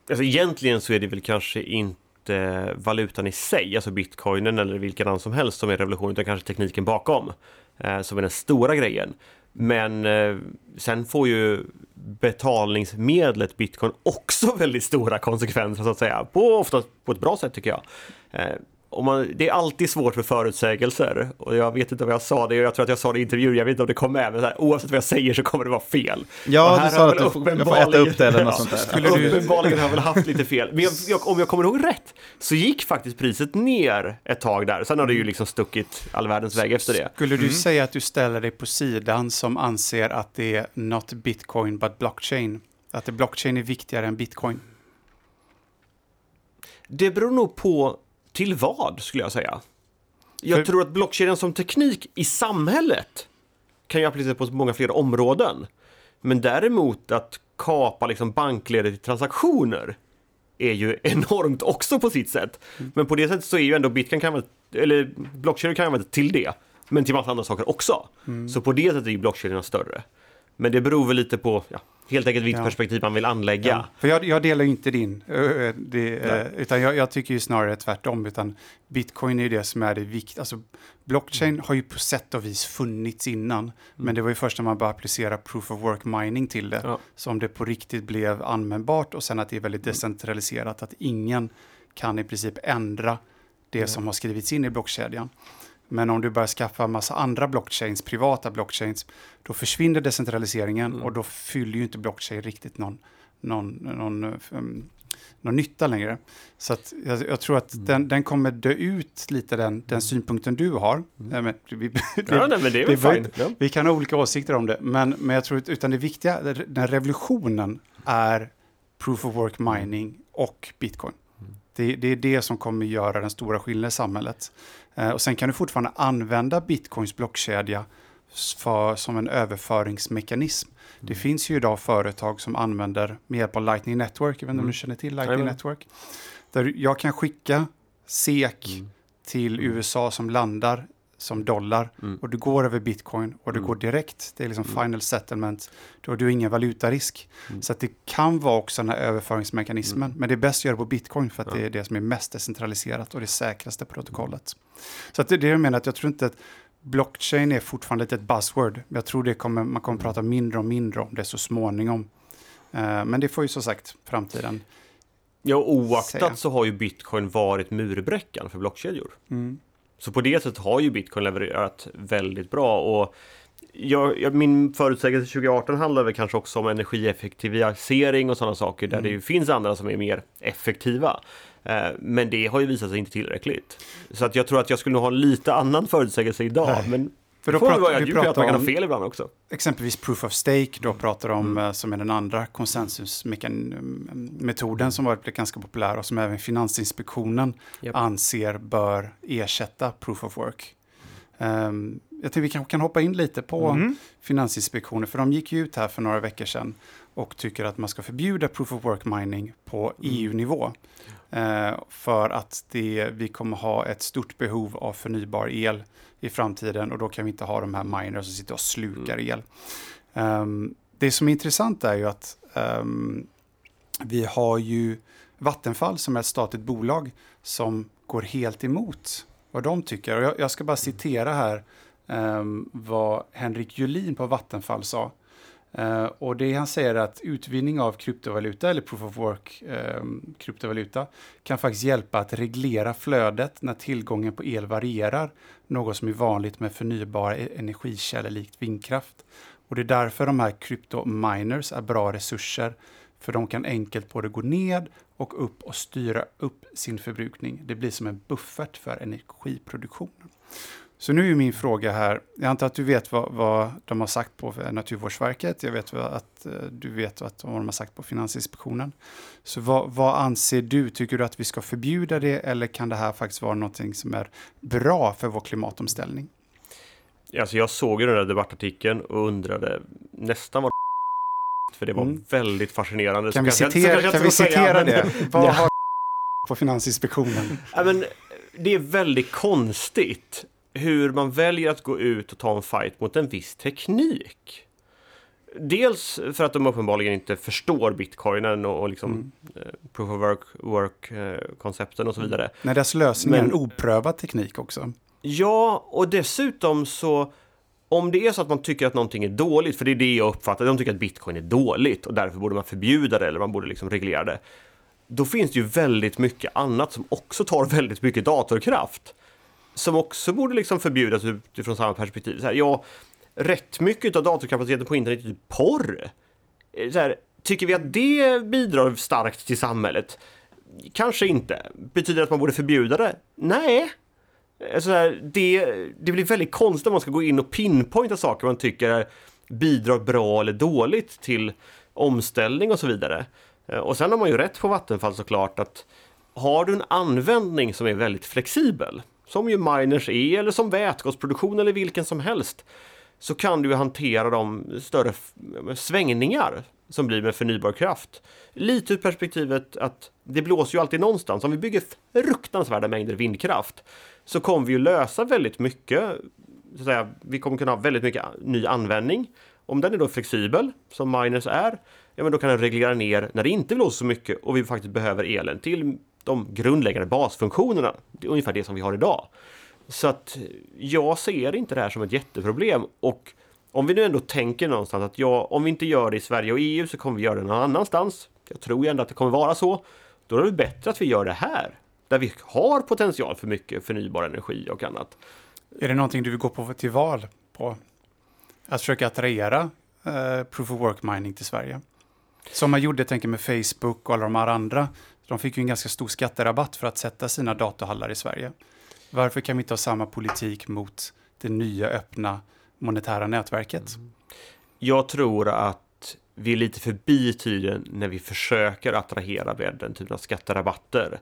Speaker 3: Alltså egentligen så är det väl kanske inte valutan i sig, alltså bitcoinen eller vilken annan som helst som är revolutionen, utan kanske tekniken bakom eh, som är den stora grejen. Men eh, sen får ju betalningsmedlet bitcoin också [LAUGHS] väldigt stora konsekvenser så att säga, på, ofta på ett bra sätt tycker jag. Eh, man, det är alltid svårt för förutsägelser. Och jag vet inte vad jag sa det, jag tror att jag sa det i intervjun, jag vet inte om det kom med, men så här, oavsett vad jag säger så kommer det vara fel.
Speaker 1: Ja, du sa att du får, jag får äta upp det eller något sånt där.
Speaker 3: Skulle du... Uppenbarligen har jag väl haft lite fel. Men jag, jag, om jag kommer ihåg rätt så gick faktiskt priset ner ett tag där. Sen har det ju liksom stuckit all världens väg efter det.
Speaker 2: Skulle du mm. säga att du ställer dig på sidan som anser att det är not bitcoin but blockchain? Att det blockchain är viktigare än bitcoin?
Speaker 3: Det beror nog på till vad, skulle jag säga. Jag För... tror att blockkedjan som teknik i samhället kan ju appliceras på många fler områden. Men däremot att kapa liksom bankledet i transaktioner är ju [LAUGHS] enormt också på sitt sätt. Mm. Men på det sättet så är ju ändå bitcoin kan eller blockkedjor kan användas till det, men till massa andra saker också. Mm. Så på det sättet är ju blockkedjorna större. Men det beror väl lite på ja, helt enkelt vilket ja. perspektiv man vill anlägga. Ja.
Speaker 2: För jag, jag, delar ju inte din, det, utan jag, jag, tycker ju snarare tvärtom. Utan bitcoin är det som är det viktiga. Alltså, blockchain mm. har ju på sätt och vis funnits innan. Mm. Men det var ju först när man började applicera proof of work mining till det. Ja. Som det på riktigt blev användbart och sen att det är väldigt mm. decentraliserat. Att ingen kan i princip ändra det som har skrivits in i blockkedjan. Men om du börjar skaffa massa andra blockchains, privata blockchains, då försvinner decentraliseringen mm. och då fyller ju inte blockchain riktigt någon, någon, någon, um, någon nytta längre. Så att jag, jag tror att mm. den, den kommer dö ut lite, den, den synpunkten du har. Mm. Men, vi, det,
Speaker 3: ja, nej, men det är väl fine. Ja.
Speaker 2: Vi kan ha olika åsikter om det, men, men jag tror att utan det viktiga, den revolutionen är proof of work mining och bitcoin. Det, det, är det som kommer göra den stora skillnaden i samhället. Eh, och sen kan du fortfarande använda bitcoins blockkedja för, som en överföringsmekanism. Mm. Det finns ju idag företag som använder med hjälp av Lightning Network, jag vet inte om du mm. känner till Lightning mm. Network, där jag kan skicka SEK mm. till mm. USA som landar som dollar mm. och du går över bitcoin och du mm. går direkt. Det är liksom mm. final settlement. Då har du ingen valutarisk. Mm. Så att det kan vara också den här överföringsmekanismen. Mm. Men det är bäst att göra det på bitcoin för att ja. det är det som är mest decentraliserat och det säkraste protokollet. Så att det är det jag menar, att jag tror inte att blockchain är fortfarande ett buzzword. Jag tror det kommer, man kommer prata mindre och mindre om det så småningom. Uh, men det får ju som sagt framtiden
Speaker 3: Ja, oaktat säga. så har ju bitcoin varit murbräckan för blockkedjor. Mm. Så på det sättet har ju bitcoin levererat väldigt bra och jag, jag, min förutsägelse 2018 handlar väl kanske också om energieffektivisering och sådana saker där mm. det finns andra som är mer effektiva. Eh, men det har ju visat sig inte tillräckligt. Så att jag tror att jag skulle ha en lite annan förutsägelse idag. Nej. Men för då pratar, vi pratar att man kan ha fel ibland också.
Speaker 2: Exempelvis proof of stake, då pratar de om, mm. Eh, som är den andra konsensusmetoden som varit ganska populär och som även Finansinspektionen yep. anser bör ersätta proof of work. Um, jag tänkte vi kanske kan hoppa in lite på mm. Finansinspektionen, för de gick ju ut här för några veckor sedan och tycker att man ska förbjuda proof of work mining på mm. EU-nivå. Uh, för att det, vi kommer ha ett stort behov av förnybar el i framtiden och då kan vi inte ha de här miners som sitter och slukar mm. el. Um, det som är intressant är ju att um, vi har ju Vattenfall som är ett statligt bolag som går helt emot vad de tycker. Och jag, jag ska bara citera här um, vad Henrik Julin på Vattenfall sa. Uh, och det han säger är att utvinning av kryptovaluta eller proof of work um, kryptovaluta kan faktiskt hjälpa att reglera flödet när tillgången på el varierar, något som är vanligt med förnybara e-, energikällor likt vindkraft. Och det är därför de här kryptominers är bra resurser, för de kan enkelt både gå ned och upp och styra upp sin förbrukning. Det blir som en buffert för energiproduktionen. Så nu är min fråga här, jag antar att du vet vad, vad de har sagt på Naturvårdsverket, jag vet att eh, du vet vad de har sagt på Finansinspektionen. Så vad, vad, anser du? Tycker du att vi ska förbjuda det eller kan det här faktiskt vara någonting som är bra för vår klimatomställning?
Speaker 3: Alltså jag såg ju den där debattartikeln och undrade nästan vad för det var mm. väldigt fascinerande.
Speaker 2: Kan vi citera, kan vi citera det? [LAUGHS] Vad ja. har [LAUGHS] på Finansinspektionen?
Speaker 3: Ja, men, det är väldigt konstigt hur man väljer att gå ut och ta en fight mot en viss teknik. Dels för att de uppenbarligen inte förstår bitcoinen och, och liksom mm. eh, proof of work, work eh, och så vidare.
Speaker 2: Nej, deras lösning är en oprövad teknik också.
Speaker 3: Ja, och dessutom så om det är så att man tycker att någonting är dåligt, för det är det jag uppfattar, de tycker att bitcoin är dåligt och därför borde man förbjuda det eller man borde liksom reglera det. Då finns det ju väldigt mycket annat som också tar [LAUGHS] väldigt mycket datorkraft som också borde liksom förbjudas utifrån samma perspektiv. Så här, ja, rätt mycket av datorkapaciteten på internet är typ porr. Eh, så här, tycker vi att det bidrar starkt till samhället? Kanske inte. Betyder det att man borde förbjuda det? Nej. Alltså här, det, det blir väldigt konstigt om man ska gå in och pinpointa saker man tycker bidrar bra eller dåligt till omställning och så vidare. Eh, och sen har man ju rätt på Vattenfall såklart att har du en användning som är väldigt flexibel, som ju miners är, eller som vätgasproduktion eller vilken som helst, så kan du hantera de större svängningar som blir med förnybar kraft. Lite ur perspektivet att det blåser ju alltid någonstans. Om vi bygger fruktansvärda mängder vindkraft så kommer vi ju lösa väldigt mycket. Så att säga, vi kommer kunna ha väldigt mycket ny användning. Om den är då flexibel, som miners är, ja men då kan den reglera ner när det inte blåser så mycket och vi faktiskt behöver elen till de grundläggande basfunktionerna. Det är ungefär det som vi har idag. Så att jag ser inte det här som ett jätteproblem och om vi nu ändå tänker någonstans att ja, om vi inte gör det i Sverige och EU så kommer vi göra det någon annanstans. Jag tror ju ändå att det kommer vara så. Då är det bättre att vi gör det här, där vi har potential för mycket förnybar energi och annat.
Speaker 2: Är det någonting du vill gå på till val på? Att försöka attrahera eh, proof of work mining till Sverige? Som man gjorde, tänker med Facebook och alla de här andra de fick ju en ganska stor skatterabatt för att sätta sina datorhallar i Sverige. Varför kan vi inte ha samma politik mot det nya öppna monetära nätverket? Mm.
Speaker 3: Jag tror att vi är lite förbi tiden när vi försöker attrahera med den typen av skatterabatter.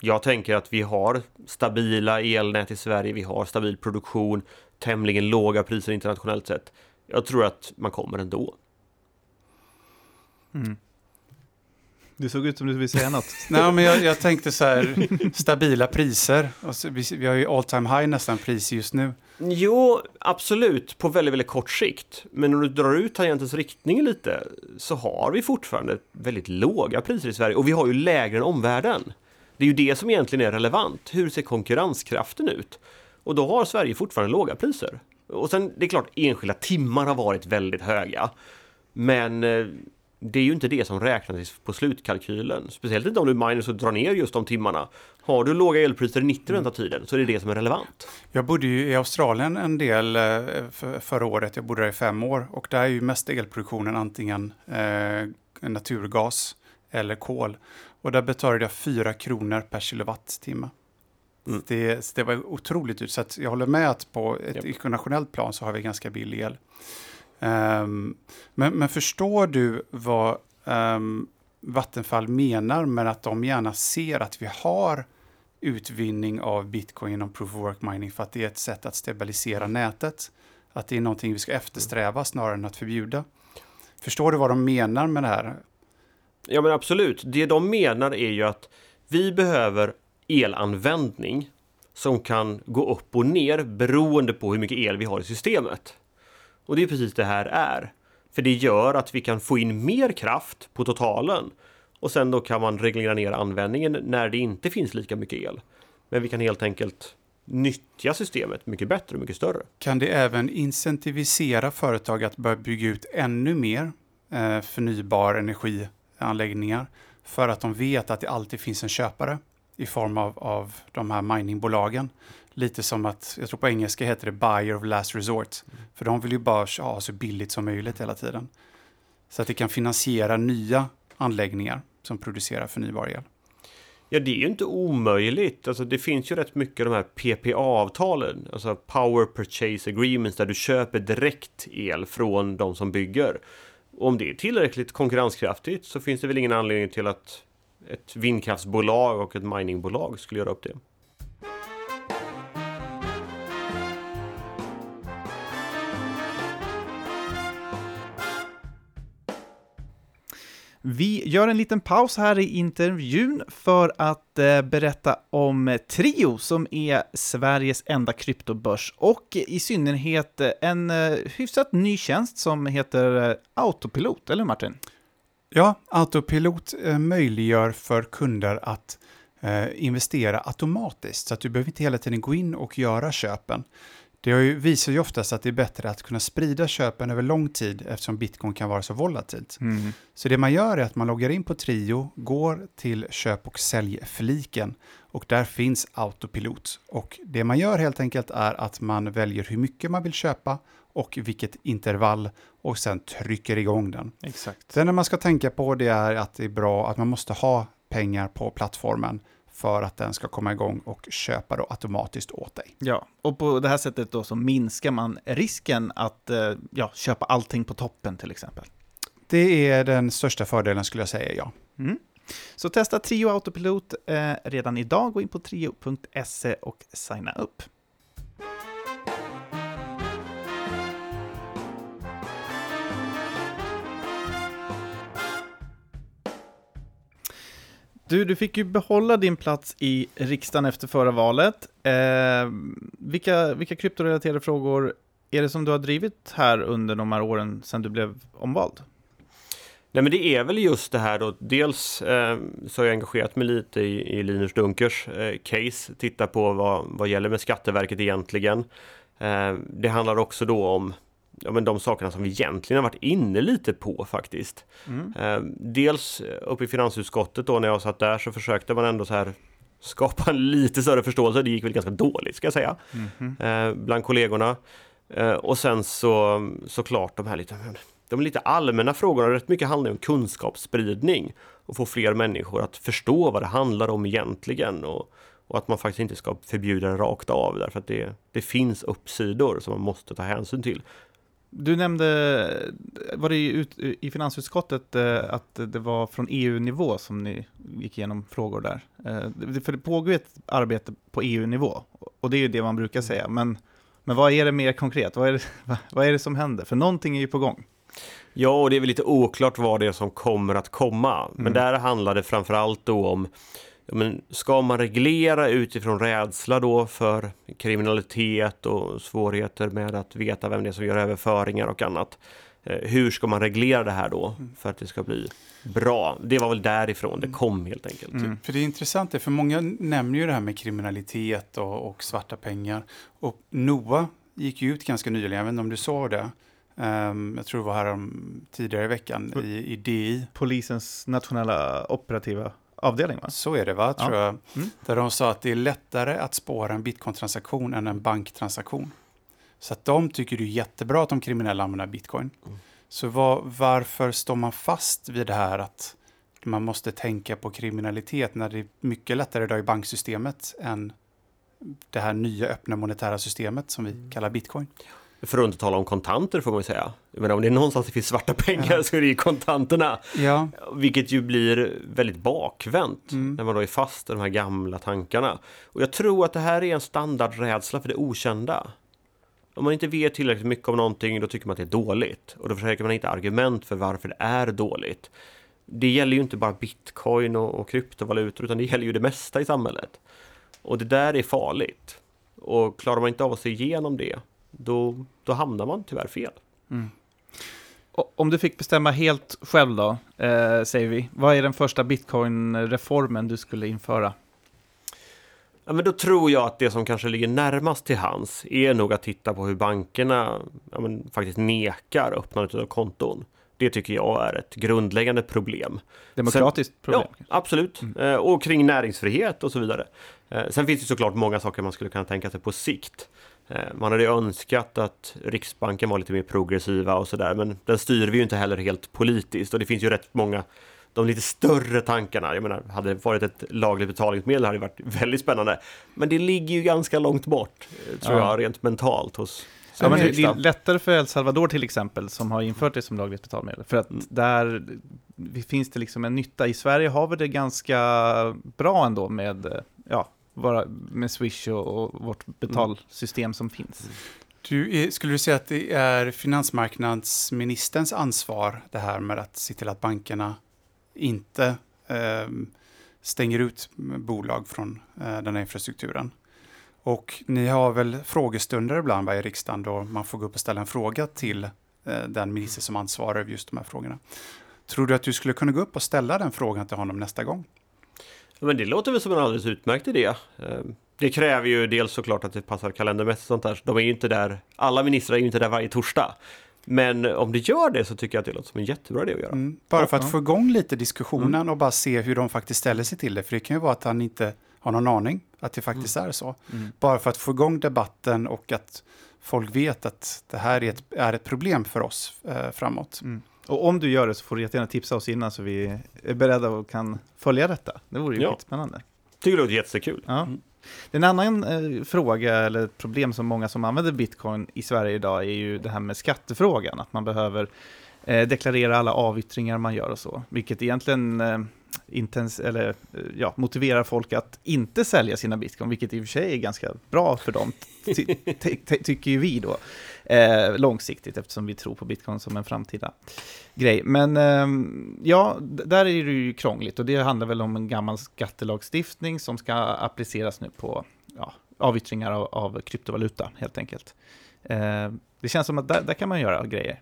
Speaker 3: Jag tänker att vi har stabila elnät i Sverige, vi har stabil produktion, tämligen låga priser internationellt sett. Jag tror att man kommer ändå.
Speaker 1: Mm. Du såg ut som du ville säga något. [LAUGHS]
Speaker 2: Nej, men jag, jag, tänkte så här, stabila priser. Så, vi, vi, har ju all time high nästan pris just nu.
Speaker 3: Jo, absolut, på väldigt, väldigt kort sikt. Men om du drar ut tangentens riktning lite så har vi fortfarande väldigt låga priser i Sverige och vi har ju lägre än omvärlden. Det är ju det som egentligen är relevant. Hur ser konkurrenskraften ut? Och då har Sverige fortfarande låga priser. Och sen, det är klart, enskilda timmar har varit väldigt höga. Men eh, det är ju inte det som räknas på slutkalkylen. Speciellt inte om du minus och drar ner just de timmarna. Har du låga elpriser i 90 av tiden så är det det som är relevant.
Speaker 2: Jag bodde ju i Australien en del eh, förra året. Jag bodde där i fem år och där är ju mest elproduktionen antingen eh, naturgas eller kol. Och där betalade jag 4 kronor per kilowattimme. Mm. Det, det var otroligt dyrt, så jag håller med att på ett yep. internationellt plan så har vi ganska billig el. Um, men, men, förstår du vad um, Vattenfall menar med att de gärna ser att vi har utvinning av bitcoin genom proof of work mining för att det är ett sätt att stabilisera nätet? Att det är någonting vi ska eftersträva snarare än att förbjuda. Förstår du vad de menar med det här?
Speaker 3: Ja men absolut. Det de menar är ju att vi behöver elanvändning som kan gå upp och ner beroende på hur mycket el vi har i systemet. Och det är precis det här är. För det gör att vi kan få in mer kraft på totalen och sen då kan man reglera ner användningen när det inte finns lika mycket el. Men vi kan helt enkelt nyttja systemet mycket bättre och mycket större.
Speaker 2: Kan det även incentivisera företag att börja bygga ut ännu mer eh, förnybar energi energianläggningar för att de vet att det alltid finns en köpare i form av, av de här miningbolagen. Lite som att, jag tror på engelska heter det buyer of last resort. Mm. För de vill ju bara ha så billigt som möjligt hela tiden. Så att det kan finansiera nya anläggningar som producerar förnybar el.
Speaker 3: Ja, det är ju inte omöjligt. Alltså, det finns ju rätt mycket de här PPA-avtalen, alltså Power Purchase Agreements, där du köper direkt el från de som bygger. Och om det är tillräckligt konkurrenskraftigt så finns det väl ingen anledning till att ett vindkraftsbolag och ett miningbolag skulle göra upp det.
Speaker 1: Vi gör en liten paus här i intervjun för att eh, berätta om eh, Trio som är Sveriges enda kryptobörs och i synnerhet eh, en eh, hyfsat ny tjänst som heter eh, Autopilot, eller Martin?
Speaker 2: Ja, Autopilot eh, möjliggör för kunder att investera automatiskt så att du behöver inte hela tiden gå in och göra köpen. Det har ju, visar ju oftast att det är bättre att kunna sprida köpen över lång tid eftersom bitcoin kan vara så volatilt. Mm. Så det man gör är att man loggar in på Trio, går till köp och säljfliken och där finns autopilot. Och det man gör helt enkelt är att man väljer hur mycket man vill köpa och vilket intervall och sen trycker igång den.
Speaker 1: Exakt.
Speaker 2: Sen när man ska tänka på det är att det är bra att man måste ha pengar på plattformen för att den ska komma igång och köpa då automatiskt åt dig.
Speaker 1: Ja, och på det här sättet då så minskar man risken att eh, ja, köpa allting på toppen till exempel.
Speaker 2: Det är den största fördelen skulle jag säga, ja.
Speaker 1: Mm. Så testa Trio Autopilot eh, redan idag. Gå in på trio.se och signa upp. Du, du fick ju behålla din plats i riksdagen efter förra valet. Eh, vilka, vilka kryptorelaterade frågor är det som du har drivit här under de här åren sedan du blev omvald?
Speaker 3: Nej men det är väl just det här då, dels eh, så har jag engagerat mig lite i, i Linus Dunkers eh, case, titta på vad, vad gäller med Skatteverket egentligen. Eh, det handlar också då om ja, men de sakerna som vi egentligen har varit inne lite på faktiskt. Mm. Eh, dels uppe i finansutskottet då när jag satt där så försökte man ändå så här skapa en [LAUGHS] lite större förståelse. Det gick väl ganska dåligt ska jag säga. Mm. Eh, bland kollegorna. Eh, och sen så såklart de här lite, de lite allmänna frågorna. Rätt mycket handlar om kunskapsspridning och få fler människor att förstå vad det handlar om egentligen. Och, och att man faktiskt inte ska förbjuda det rakt av därför att det, det finns uppsidor som man måste ta hänsyn till.
Speaker 1: Du nämnde, var det i, i finansutskottet, eh, att det var från EU-nivå som ni gick igenom frågor där? Eh, för det pågår ju ett arbete på EU-nivå, och det är ju det man brukar säga, men, men vad är det mer konkret? Vad är det, [LAUGHS] vad är det som händer? För någonting är ju på gång.
Speaker 3: Ja, och det är väl lite oklart vad det är som kommer att komma, men mm. där handlar det framförallt då om men ska man reglera utifrån rädsla då för kriminalitet och svårigheter med att veta vem det är som gör överföringar och annat? Eh, hur ska man reglera det här då mm. för att det ska bli bra? Det var väl därifrån det kom helt enkelt. Mm.
Speaker 2: För det är intressant, för många nämner ju det här med kriminalitet och, och svarta pengar. Och NOA gick ju ut ganska nyligen, jag vet inte om du såg det, Um, jag tror det var här om, tidigare i veckan i, i DI.
Speaker 1: Polisens nationella operativa avdelning va?
Speaker 2: Så är det va, tror ja. jag. Mm. Där de sa att det är lättare att spåra en bitcoin-transaktion än en banktransaktion. Så att de tycker det är jättebra att de kriminella använder bitcoin. Mm. Så var, varför står man fast vid det här att man måste tänka på kriminalitet när det är mycket lättare idag i banksystemet än det här nya öppna monetära systemet som vi mm. kallar bitcoin?
Speaker 3: För att inte tala om kontanter får man ju säga. Men om det är någonstans det finns svarta [LAUGHS] pengar ja. så är det ju kontanterna. Ja. Vilket ju blir väldigt bakvänt mm. när man då är fast i de här gamla tankarna. Och jag tror att det här är en standardrädsla för det okända. Om man inte vet tillräckligt mycket om någonting då tycker man att det är dåligt. Och då försöker man hitta argument för varför det är dåligt. Det gäller ju inte bara bitcoin och, och kryptovalutor utan det gäller ju det mesta i samhället. Och det där är farligt. Och klarar man inte av att se igenom det då, då hamnar man tyvärr fel. Mm.
Speaker 1: Om du fick bestämma helt själv då, eh, säger vi, vad är den första bitcoin-reformen du skulle införa?
Speaker 3: Ja, men då tror jag att det som kanske ligger närmast till hans är nog att titta på hur bankerna ja, men, faktiskt nekar öppnandet av konton. Det tycker jag är ett grundläggande problem.
Speaker 1: Demokratiskt
Speaker 3: Sen,
Speaker 1: problem?
Speaker 3: Ja, absolut. Mm. Eh, och kring näringsfrihet och så vidare. Eh, sen finns det såklart många saker man skulle kunna tänka sig på sikt. Eh, man hade önskat att Riksbanken var lite mer progressiva och sådär, men den styr vi ju inte heller helt politiskt och det finns ju rätt många de lite större tankarna. Jag menar, hade det varit ett lagligt betalningsmedel hade det varit väldigt spännande. Men det ligger ju ganska långt bort, tror ja. jag, rent mentalt hos
Speaker 1: Ja, men det är lättare för El Salvador till exempel, som har infört det som lagligt betalmedel. För att mm. där finns det liksom en nytta. I Sverige har vi det ganska bra ändå med, ja, våra, med Swish och, och vårt betalsystem mm. som finns.
Speaker 2: Du, skulle du säga att det är finansmarknadsministerns ansvar det här med att se till att bankerna inte eh, stänger ut bolag från eh, den här infrastrukturen? Och ni har väl frågestunder ibland i riksdagen då man får gå upp och ställa en fråga till eh, den minister som ansvarar över just de här frågorna. Tror du att du skulle kunna gå upp och ställa den frågan till honom nästa gång?
Speaker 3: Men det låter väl som en alldeles utmärkt idé. Ehm, det kräver ju dels såklart att det passar kalendermässigt sånt där. De är ju inte där, alla ministrar är ju inte där varje torsdag. Men om det gör det så tycker jag att det låter som en jättebra idé att göra. Mm,
Speaker 2: bara för att få igång lite diskussionen mm. och bara se hur de faktiskt ställer sig till det. För det kan ju vara att han inte har någon aning att det faktiskt mm. är så. Mm. Bara för att få igång debatten och att folk vet att det här är ett, är ett problem för oss eh, framåt.
Speaker 1: Och om du gör det så får du jättegärna tipsa oss innan så vi är beredda och kan följa detta. Det vore ju ja. spännande.
Speaker 3: Tycker det låter jättekul.
Speaker 1: Ja. Mm. En annan eh, fråga eller problem som många som använder bitcoin i Sverige idag är ju det här med skattefrågan. Att man behöver eh, deklarera alla avyttringar man gör och så. Vilket egentligen eh, intens eller, eh, ja, motiverar folk att inte sälja sina bitcoin, vilket i och för sig är ganska bra för dem, ty [LAUGHS] ty ty tycker ju vi då, eh, långsiktigt, eftersom vi tror på bitcoin som en framtida grej. Men eh, ja, där är det ju krångligt och det handlar väl om en gammal skattelagstiftning som ska appliceras nu på ja, avyttringar av, av kryptovaluta, helt enkelt. Eh, det känns som att där, där kan man göra grejer.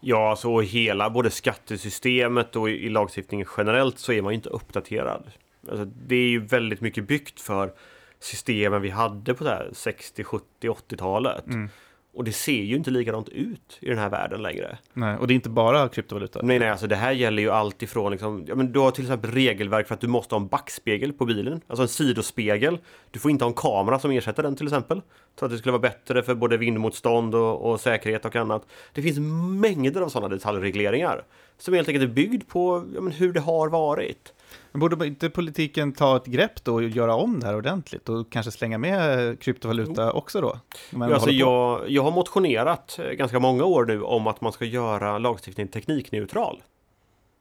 Speaker 3: Ja, alltså hela både skattesystemet och i lagstiftningen generellt så är man ju inte uppdaterad. Alltså, det är ju väldigt mycket byggt för systemen vi hade på 60, 70, 80-talet. Mm. Och det ser ju inte likadant ut i den här världen längre.
Speaker 1: Nej, och det är inte bara kryptovaluta.
Speaker 3: Nej, nej, alltså det här gäller ju allt ifrån liksom, ja, men du har till exempel regelverk för att du måste ha en backspegel på bilen, alltså en sidospegel. Du får inte ha en kamera som ersätter den till exempel. Så att det skulle vara bättre för både vindmotstånd och, och säkerhet och annat. Det finns mängder av sådana detaljregleringar som helt enkelt är byggd på ja, men hur det har varit.
Speaker 1: Men borde inte politiken ta ett grepp då och göra om det här ordentligt och kanske slänga med kryptovaluta jo. också då?
Speaker 3: Alltså jag, jag har motionerat eh, ganska många år nu om att man ska göra lagstiftningen teknikneutral.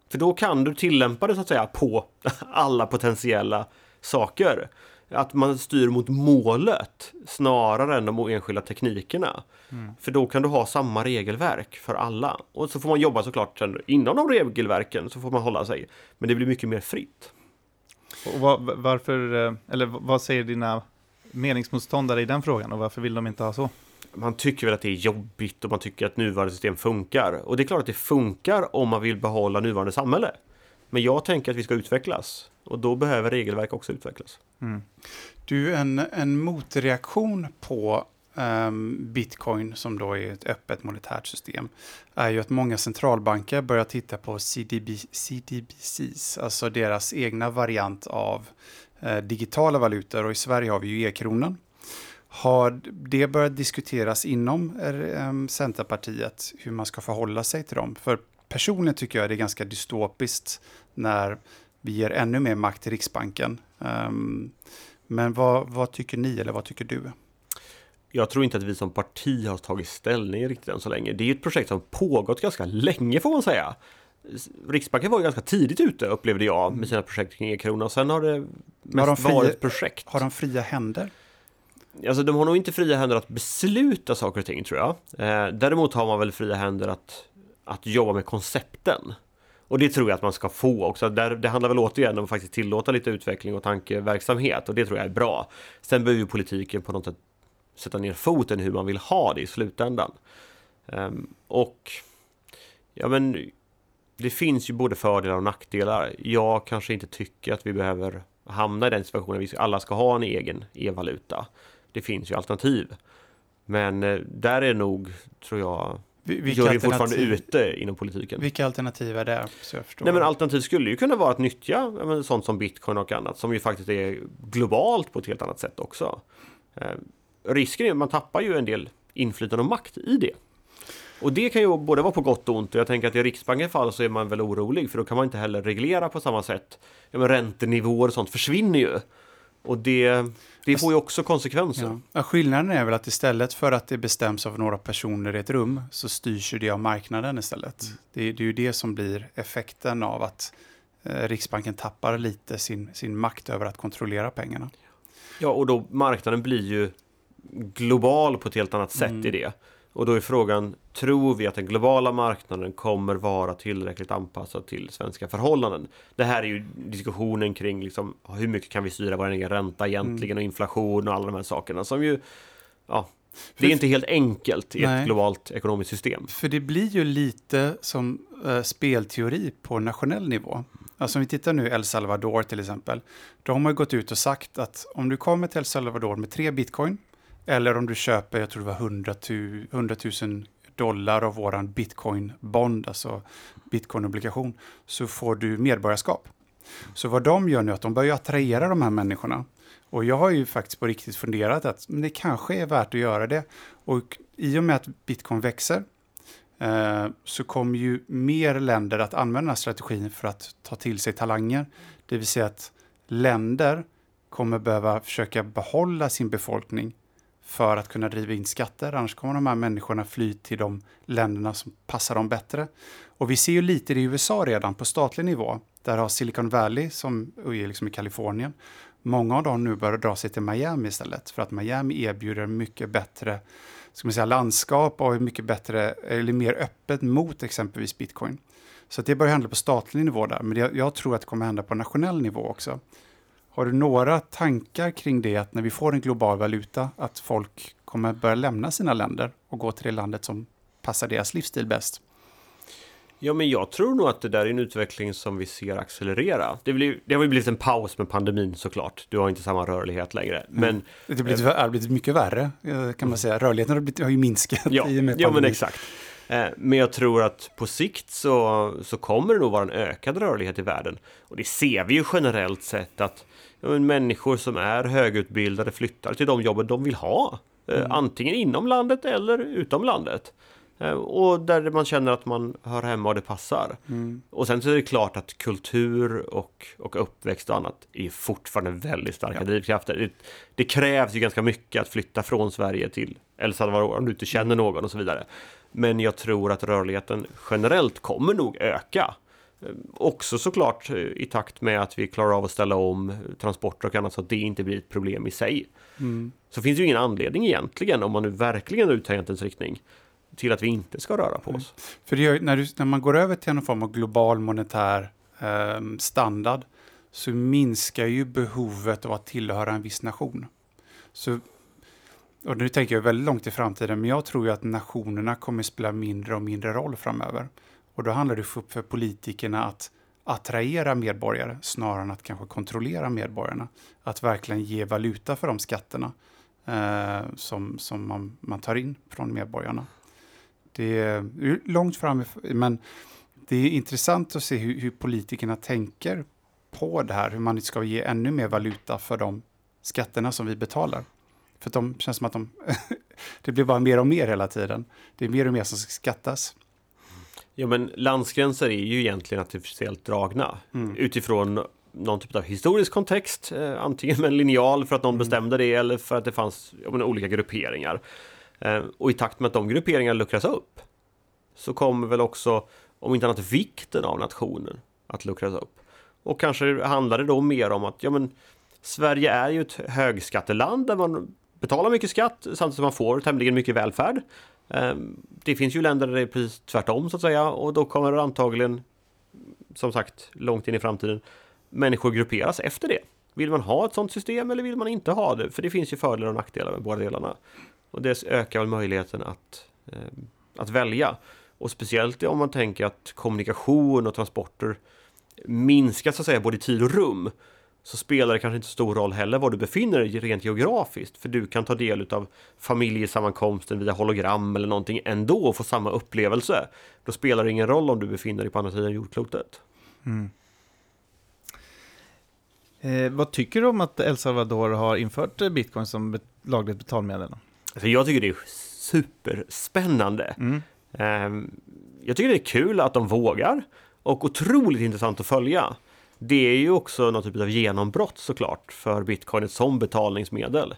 Speaker 3: För då kan du tillämpa det så att säga på [LAUGHS] alla potentiella saker att man styr mot målet snarare än de enskilda teknikerna. Mm. För då kan du ha samma regelverk för alla. Och så får man jobba såklart inom de regelverken så får man hålla sig. Men det blir mycket mer fritt.
Speaker 1: Och var, varför, eh, eller vad säger dina meningsmotståndare i den frågan och varför vill de inte ha så?
Speaker 3: Man tycker väl att det är jobbigt och man tycker att nuvarande system funkar. Och det är klart att det funkar om man vill behålla nuvarande samhälle. Men jag tänker att vi ska utvecklas och då behöver regelverk också utvecklas. Mm.
Speaker 2: Du, en, en motreaktion på um, bitcoin, som då är ett öppet monetärt system, är ju att många centralbanker börjar titta på CDB, CDBCs, alltså deras egna variant av uh, digitala valutor. Och i Sverige har vi ju e-kronan. Har det börjat diskuteras inom um, Centerpartiet hur man ska förhålla sig till dem? För personligen tycker jag det är ganska dystopiskt när vi ger ännu mer makt till Riksbanken. Um, men vad, vad, tycker ni eller vad tycker du?
Speaker 3: Jag tror inte att vi som parti har tagit ställning riktigt än så länge. Det är ett projekt som pågått ganska länge får man säga. Riksbanken var ju ganska tidigt ute upplevde jag med sina projekt kring e-krona. Sen har det mest har de fria, varit projekt.
Speaker 2: Har de fria händer?
Speaker 3: Alltså de har nog inte fria händer att besluta saker och ting tror jag. Eh, däremot har man väl fria händer att, att jobba med koncepten. Och det tror jag att man ska få också. Där, det handlar väl återigen om att faktiskt tillåta lite utveckling och tankeverksamhet och det tror jag är bra. Sen behöver ju politiken på något sätt sätta ner foten hur man vill ha det i slutändan. Um, och ja men det finns ju både fördelar och nackdelar. Jag kanske inte tycker att vi behöver hamna i den situationen att vi alla ska ha en egen e-valuta. Det finns ju alternativ. Men eh, där är nog, tror jag, juryn fortfarande ute inom politiken.
Speaker 2: Vilka alternativ är det?
Speaker 3: Så jag förstår. Nej, men alternativ skulle ju kunna vara att nyttja men, sånt som bitcoin och annat som ju faktiskt är globalt på ett helt annat sätt också. Eh, risken är att man tappar ju en del inflytande och makt i det. Och det kan ju både vara på gott och ont. Jag tänker att i Riksbankens fall så är man väl orolig för då kan man inte heller reglera på samma sätt. Ja, men räntenivåer och sånt försvinner ju. Och det, det får ju också konsekvenser.
Speaker 2: Ja. skillnaden är väl att istället för att det bestäms av några personer i ett rum så styrs ju det av marknaden istället. Mm. Det, det, är ju det som blir effekten av att eh, Riksbanken tappar lite sin, sin makt över att kontrollera pengarna.
Speaker 3: Ja, och då marknaden blir ju global på ett helt annat sätt mm. i det. Och då är frågan, tror vi att den globala marknaden kommer vara tillräckligt anpassad till svenska förhållanden? Det här är ju diskussionen kring liksom, hur mycket kan vi styra vår egen ränta egentligen och inflation och alla de här sakerna som ju, ja, det är inte helt enkelt i Nej. ett globalt ekonomiskt system.
Speaker 2: För det blir ju lite som uh, spelteori på nationell nivå. Alltså om vi tittar nu El Salvador till exempel. Då har man gått ut och sagt att om du kommer till El Salvador med tre bitcoin eller om du köper, jag tror det var 100, 100 000 dollar av våran bitcoin-bond, alltså bitcoin-obligation, så får du medborgarskap. Så vad de gör nu är att de börjar attrahera de här människorna. Och jag har ju faktiskt på riktigt funderat att det kanske är värt att göra det. Och i och med att bitcoin växer eh, så kommer ju mer länder att använda den här strategin för att ta till sig talanger. Det vill säga att länder kommer behöva försöka behålla sin befolkning för att kunna driva in skatter. Annars kommer de här människorna fly till de länderna som passar dem bättre. Och vi ser ju lite det i USA redan på statlig nivå. Där har Silicon Valley, som är liksom i Kalifornien, många av dem nu börjar dra sig till Miami istället. För att Miami erbjuder mycket bättre ska man säga, landskap och är mycket bättre, eller mer öppet mot exempelvis bitcoin. Så det börjar hända på statlig nivå där, men jag, jag tror att det kommer hända på nationell nivå också. Har du några tankar kring det, att när vi får en global valuta, att folk kommer börja lämna sina länder och gå till det landet som passar deras livsstil bäst?
Speaker 3: Ja, men jag tror nog att det där är en utveckling som vi ser accelerera. Det, blir, det har ju blivit en paus med pandemin såklart. Du har inte samma rörlighet längre. Mm. Men, mm.
Speaker 2: det har blivit, äh, blivit mycket värre eh, kan man säga. Rörligheten har, blivit, har ju minskat
Speaker 3: ja, [LAUGHS] i och med Ja, men exakt. Eh, men jag tror att på sikt så, så kommer det nog vara en ökad rörlighet i världen. Och det ser vi ju generellt sett att människor som är högutbildade flyttar till de jobben de vill ha. Eh, mm. Antingen inom landet eller utom landet. Eh, och där man känner att man hör hemma och det passar. Mm. Och sen så är det klart att kultur och, och uppväxt och annat är fortfarande väldigt starka ja. drivkrafter. Det, det, krävs ju ganska mycket att flytta från Sverige till El Salvador om du inte känner någon och så vidare. Men jag tror att rörligheten generellt kommer nog öka. Också såklart eh, i takt med att vi klarar av att ställa om transporter och annat så att det inte blir ett problem i sig. Mm. Så finns det ju ingen anledning egentligen, om man nu verkligen är tangentens riktning, till att vi inte ska röra på oss. Mm.
Speaker 2: För gör, när, du, när, man går över till någon form av global monetär eh, standard så minskar ju behovet av att tillhöra en viss nation. Så, och nu tänker jag väldigt långt i framtiden, men jag tror ju att nationerna kommer spela mindre och mindre roll framöver. Och då handlar det för, för politikerna att attrahera medborgare snarare än att kanske kontrollera medborgarna. Att verkligen ge valuta för de skatterna eh, som, som man, man tar in från medborgarna. Det är långt fram, men det är intressant att se hur, hur politikerna tänker på det här, hur man ska ge ännu mer valuta för de skatterna som vi betalar. För de känns som att de, [LAUGHS] det blir bara mer och mer hela tiden. Det är mer och mer som ska skattas.
Speaker 3: Ja, men landsgränser är ju egentligen artificiellt dragna mm. utifrån någon typ av historisk kontext, eh, antingen med en linjal för att någon mm. bestämde det eller för att det fanns menar, olika grupperingar. Eh, och i takt med att de grupperingarna luckras upp så kommer väl också, om inte annat, vikten av nationen att luckras upp. Och kanske handlar det då mer om att ja, men, Sverige är ju ett högskatteland där man betalar mycket skatt samtidigt som man får tämligen mycket välfärd. Ehm, det finns ju länder där det är precis tvärtom så att säga och då kommer det antagligen, som sagt, långt in i framtiden, människor grupperas efter det. Vill man ha ett sådant system eller vill man inte ha det? För det finns ju fördelar och nackdelar med båda delarna. Och det ökar väl möjligheten att, ehm, att välja. Och speciellt om man tänker att kommunikation och transporter minskar så att säga både i tid och rum så spelar det kanske inte så stor roll heller var du befinner dig rent geografiskt. För du kan ta del av familjesammankomsten via hologram eller någonting ändå och få samma upplevelse. Då spelar det ingen roll om du befinner dig på andra sidan jordklotet. Mm.
Speaker 1: Eh, vad tycker du om att El Salvador har infört bitcoin som bet lagligt betalmedel?
Speaker 3: Alltså jag tycker det är superspännande. Mm. Eh, jag tycker det är kul att de vågar och otroligt intressant att följa. Det är ju också någon typ av genombrott såklart för bitcoinet som betalningsmedel.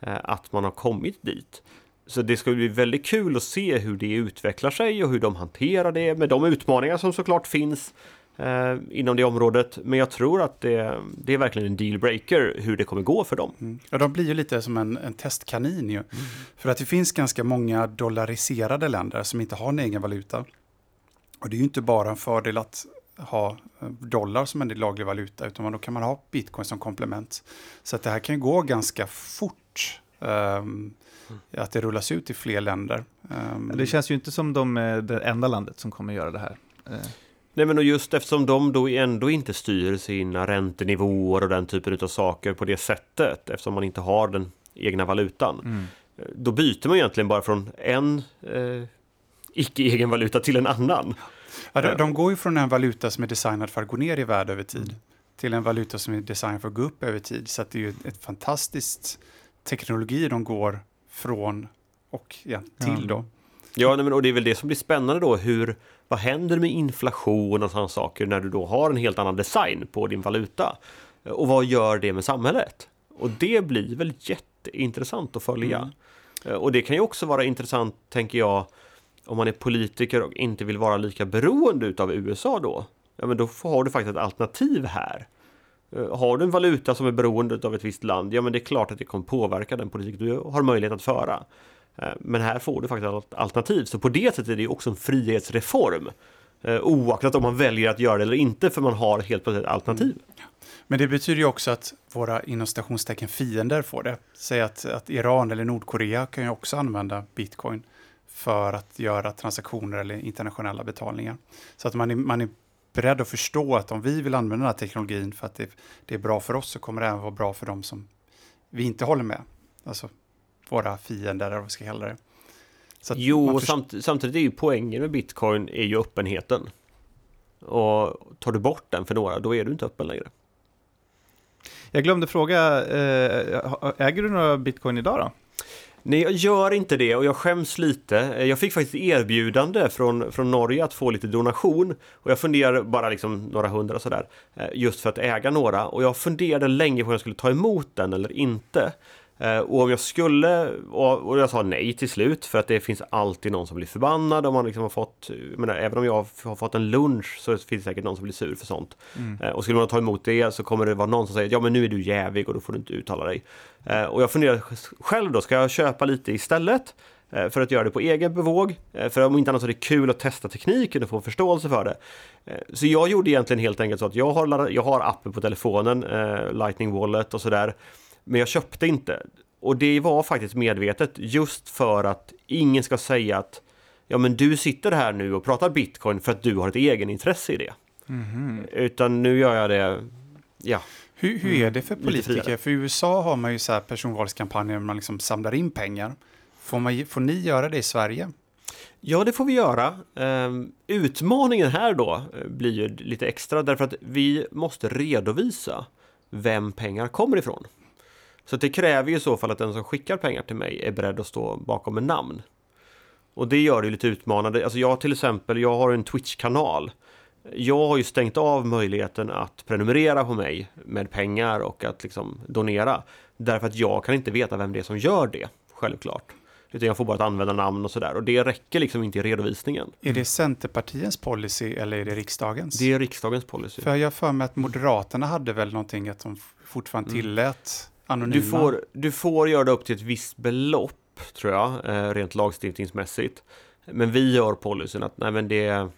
Speaker 3: Eh, att man har kommit dit. Så det ska bli väldigt kul att se hur det utvecklar sig och hur de hanterar det med de utmaningar som såklart finns eh, inom det området. Men jag tror att det, det är verkligen en dealbreaker hur det kommer gå för dem. Mm.
Speaker 2: Ja, de blir ju lite som en, en testkanin ju. Mm. För att det finns ganska många dollariserade länder som inte har en egen valuta. Och det är ju inte bara en fördel att ha eh, dollar som en laglig valuta, utan då kan man ha bitcoin som komplement. Så att det här kan ju gå ganska fort. Um, att det rullas ut i fler länder.
Speaker 1: Um, det känns ju inte som de är det enda landet som kommer göra det här. Eh.
Speaker 3: Nej men och just eftersom de då ändå inte styr sina räntenivåer och den typen av saker på det sättet, eftersom man inte har den egna valutan. Mm. Eh, då byter man egentligen bara från en eh, icke-egen valuta till en annan.
Speaker 2: Ja, de, de, går ju från en valuta som är designad för att gå ner i värde över tid mm. till en valuta som är designad för att gå upp över tid. Så det är ju ett fantastiskt teknologi de går från och ja, till då.
Speaker 3: Ja, men, och det är väl det som blir spännande då, hur, vad händer med inflation och sådana saker när du då har en helt annan design på din valuta? Och vad gör det med samhället? Och det blir väl jätteintressant att följa. Mm. Och det kan ju också vara intressant, tänker jag, om man är politiker och inte vill vara lika beroende av USA då, ja men då har du faktiskt ett alternativ här. Eh, har du en valuta som är beroende av ett visst land, ja men det är klart att det kommer påverka den politik du har möjlighet att föra. Eh, men här får du faktiskt ett alternativ, så på det sättet är det också en frihetsreform. Eh, oaktat om man väljer att göra det eller inte, för man har helt plötsligt ett alternativ. Mm.
Speaker 2: Men det betyder ju också att våra inom citationstecken, fiender får det. Säg att, att Iran eller Nordkorea kan ju också använda bitcoin för att göra transaktioner eller internationella betalningar. Så att man är, man är beredd att förstå att om vi vill använda den här teknologin för att det, det är bra för oss så kommer det även vara bra för dem som vi inte håller med. Alltså våra fiender, eller vad vi ska kalla det.
Speaker 3: jo, samt, samtidigt är ju poängen med bitcoin är ju öppenheten. Och tar du bort den för några, då är du inte öppen längre.
Speaker 1: Jag glömde fråga, eh, äger du några bitcoin idag då?
Speaker 3: Nej, jag gör inte det och jag skäms lite. Eh, jag fick faktiskt erbjudande från, från Norge att få lite donation och jag funderar bara liksom några hundra sådär eh, just för att äga några och jag funderade länge på om jag skulle ta emot den eller inte. Eh, och om jag skulle, och jag sa nej till slut för att det finns alltid någon som blir förbannad om man liksom har fått, menar, även om jag har fått en lunch så finns det säkert någon som blir sur för sånt. Mm. Eh, och skulle man ta emot det så kommer det vara någon som säger ja men nu är du jävig och då får du inte uttala dig. Eh, och jag funderar själv då, ska jag köpa lite istället? För att göra det på egen bevåg. För om inte annat så är det kul att testa tekniken och få förståelse för det. Så jag gjorde egentligen helt enkelt så att jag har, jag har appen på telefonen, Lightning Wallet och sådär. Men jag köpte inte. Och det var faktiskt medvetet just för att ingen ska säga att ja men du sitter här nu och pratar bitcoin för att du har ett egenintresse i det. Mm. Utan nu gör jag det, ja.
Speaker 2: Hur, hur är det för mm, politiker? För i USA har man ju så här personvalskampanjer där man liksom samlar in pengar. Får, man, får ni göra det i Sverige?
Speaker 3: Ja, det får vi göra. Um, utmaningen här då eh, blir ju lite extra därför att vi måste redovisa vem pengar kommer ifrån. Så det kräver ju i så fall att den som skickar pengar till mig är beredd att stå bakom en namn. Och det gör det lite utmanande. Alltså jag till exempel, jag har en Twitch-kanal. Jag har ju stängt av möjligheten att prenumerera på mig med pengar och att liksom donera. Därför att jag kan inte veta vem det är som gör det, självklart. Utan jag får bara ett användarnamn och sådär. Och det räcker liksom inte i redovisningen.
Speaker 2: Är det Centerpartiets policy eller är det riksdagens?
Speaker 3: Det är riksdagens policy.
Speaker 2: För jag för mig att Moderaterna hade väl någonting att de fortfarande mm. tillät
Speaker 3: Anonyma. Du får, du får göra det upp till ett visst belopp, tror jag, eh, rent lagstiftningsmässigt. Men vi gör policyn att nej, men det,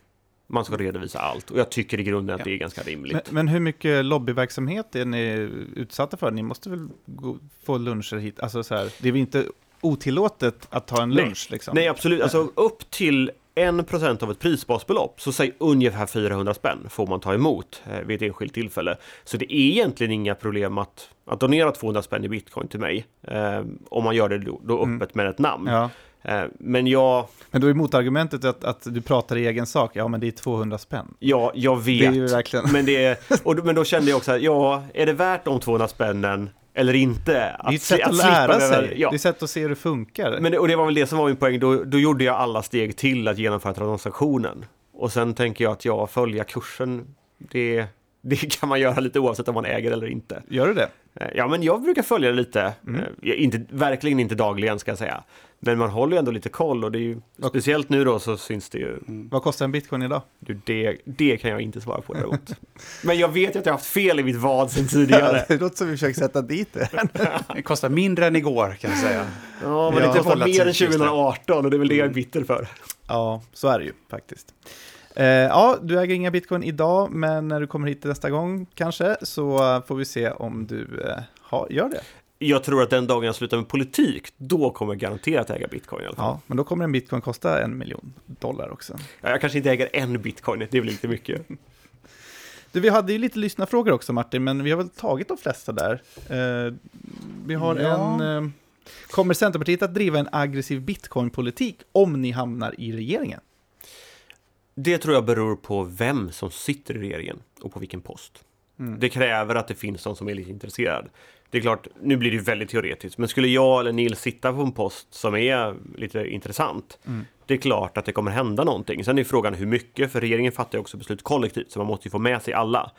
Speaker 3: man ska redovisa allt. Och jag tycker i grunden att ja. det är ganska rimligt.
Speaker 1: Men, men, hur mycket lobbyverksamhet är ni utsatta för? Ni måste väl gå, få luncher hit? Alltså så här, det är väl inte otillåtet att ta en lunch?
Speaker 3: Nej,
Speaker 1: liksom?
Speaker 3: nej absolut. Alltså upp till 1% av ett prisbasbelopp, så säg ungefär 400 spänn får man ta emot eh, vid ett enskilt tillfälle. Så det är egentligen inga problem att, att donera 200 spänn i bitcoin till mig, eh, om man gör det då, då mm. öppet med ett namn. Ja. Eh, men jag...
Speaker 1: Men då är motargumentet att, att du pratar i egen sak, ja men det är 200 spänn.
Speaker 3: Ja, jag vet. Det är ju verkligen... men, det är, [LAUGHS] och, men då kände jag också, ja, är det värt de 200 spännen eller inte.
Speaker 1: Att, det är ett sätt att, att lära sig. Ja. Det är ett sätt att se hur det funkar.
Speaker 3: Men och det var väl det som var min poäng. Då, då gjorde jag alla steg till att genomföra transaktionen. Och sen tänker jag att jag följa kursen, det, det kan man göra lite oavsett om man äger eller inte.
Speaker 1: Gör du det?
Speaker 3: Eh, ja, men jag brukar följa det lite. Mm. Eh, inte, verkligen inte dagligen ska jag säga. Men man håller ju ändå lite koll och det är ju, speciellt nu då så syns det ju.
Speaker 1: Mm. Vad kostar en bitcoin idag?
Speaker 3: Du, det, det kan jag inte svara på däremot. [LAUGHS] Men jag vet ju att jag har haft fel i mitt vad sen tidigare. [LAUGHS]
Speaker 1: det låter som vi försöker sätta dit det. [LAUGHS]
Speaker 2: det kostar mindre än igår kan jag säga.
Speaker 3: Ja, men det var mer än 2018 och det är väl det jag är mm. bitter för.
Speaker 1: Ja, så är det ju faktiskt. Eh, ja, du äger inga bitcoin idag, men när du kommer hit nästa gång kanske så får vi se om du eh, ha, gör det
Speaker 3: jag tror att den dagen jag slutar med politik, då kommer jag garanterat äga bitcoin i alla fall.
Speaker 1: Ja, men då kommer en bitcoin kosta en miljon dollar också.
Speaker 3: Ja, jag kanske inte äger en bitcoin, det är väl lite mycket. [LAUGHS]
Speaker 1: Du, vi hade ju lite lyssnarfrågor också Martin, men vi har väl tagit de flesta där. Eh, vi har ja. en... Eh, kommer Centerpartiet att driva en aggressiv bitcoinpolitik om ni hamnar i regeringen?
Speaker 3: Det tror jag beror på vem som sitter i regeringen och på vilken post. Mm. Det kräver att det finns någon som är lite intresserad det är klart, nu blir det väldigt teoretiskt, men skulle jag eller Nils sitta på en post som är lite intressant, mm. det är klart att det kommer hända någonting. Sen är frågan hur mycket, för regeringen fattar ju också beslut kollektivt, så man måste ju få med sig alla.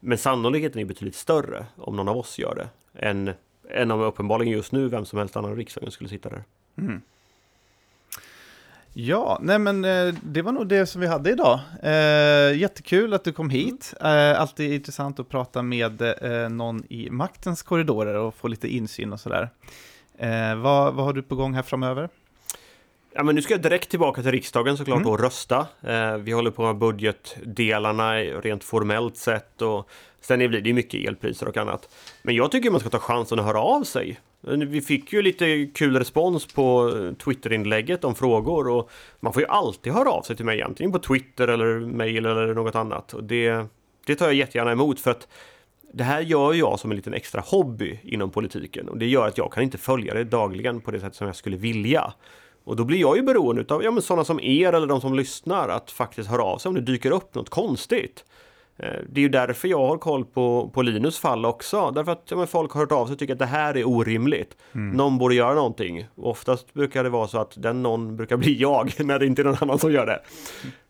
Speaker 3: Men sannolikheten är betydligt större om någon av oss gör det, än, än om uppenbarligen just nu vem som helst annan i riksdagen skulle sitta där. Mm.
Speaker 1: Ja, nej men eh, det var nog det som vi hade idag. Eh, jättekul att du kom hit. Eh, alltid intressant att prata med någon i maktens korridorer och få lite insyn och sådär. Vad, vad har du på gång här framöver?
Speaker 3: Ja, men nu ska jag direkt tillbaka till riksdagen såklart mm. och rösta. Eh, vi håller på med budgetdelarna rent formellt sett och sen blir det mycket elpriser och annat. Men jag tycker man ska ta chansen att höra av sig. Vi fick ju lite kul respons på eh, Twitterinlägget om frågor och man får ju alltid höra av sig till mig antingen på Twitter eller mail eller något annat. Och det, det tar jag jättegärna emot för att det här gör jag som en liten extra hobby inom politiken och det gör att jag kan inte följa det dagligen på det sätt som jag skulle vilja. Och då blir jag ju beroende av ja, men sådana som er eller de som lyssnar att faktiskt höra av sig om det dyker upp något konstigt. Eh, det är ju därför jag har koll på, på Linus fall också. Därför att ja, folk har hört av sig och tycker att det här är orimligt. Mm. Någon borde göra någonting. Och oftast brukar det vara så att den någon brukar bli [LAUGHS] jag när det inte är någon annan som gör det.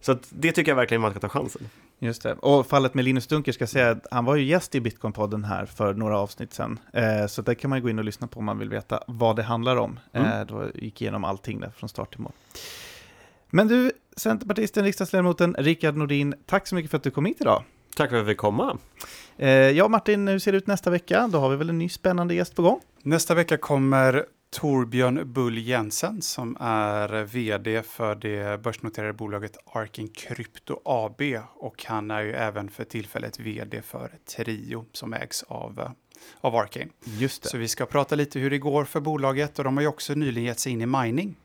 Speaker 3: Så det tycker jag verkligen man ska ta chansen.
Speaker 1: Just det. Och fallet med Linus Dunker ska jag säga att han var ju gäst i Bitcoin-podden här för några avsnitt sedan. Eh, så där kan man gå in och lyssna på om man vill veta vad det handlar om. Mm. Eh, då gick igenom allting där från start till mål. Men du, Centerpartisten, riksdagsledamoten Rickard Nordin, tack så mycket för att du kom hit idag.
Speaker 3: Tack för att vi fick komma.
Speaker 1: Eh, ja, Martin, hur ser det ut nästa vecka? Då har vi väl en ny spännande gäst på gång?
Speaker 2: Nästa vecka kommer Torbjörn Bull Jensen som är vd för det börsnoterade bolaget Arkin Krypto AB och han är ju även för tillfället vd för Trio som ägs av av Arcane.
Speaker 1: Just det.
Speaker 2: Så vi ska prata lite hur det går för bolaget och de har ju också nyligen gett sig in i mining.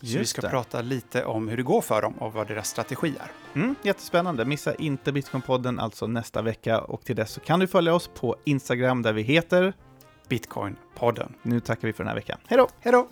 Speaker 2: Så vi ska det. prata lite om hur det går för dem och vad deras strategi är.
Speaker 1: Mm, jättespännande. Missa inte Bitcoinpodden alltså nästa vecka och till dess så kan du följa oss på Instagram där vi heter
Speaker 2: Bitcoinpodden.
Speaker 1: Nu tackar vi för den här veckan. Hej då!
Speaker 2: Hej då!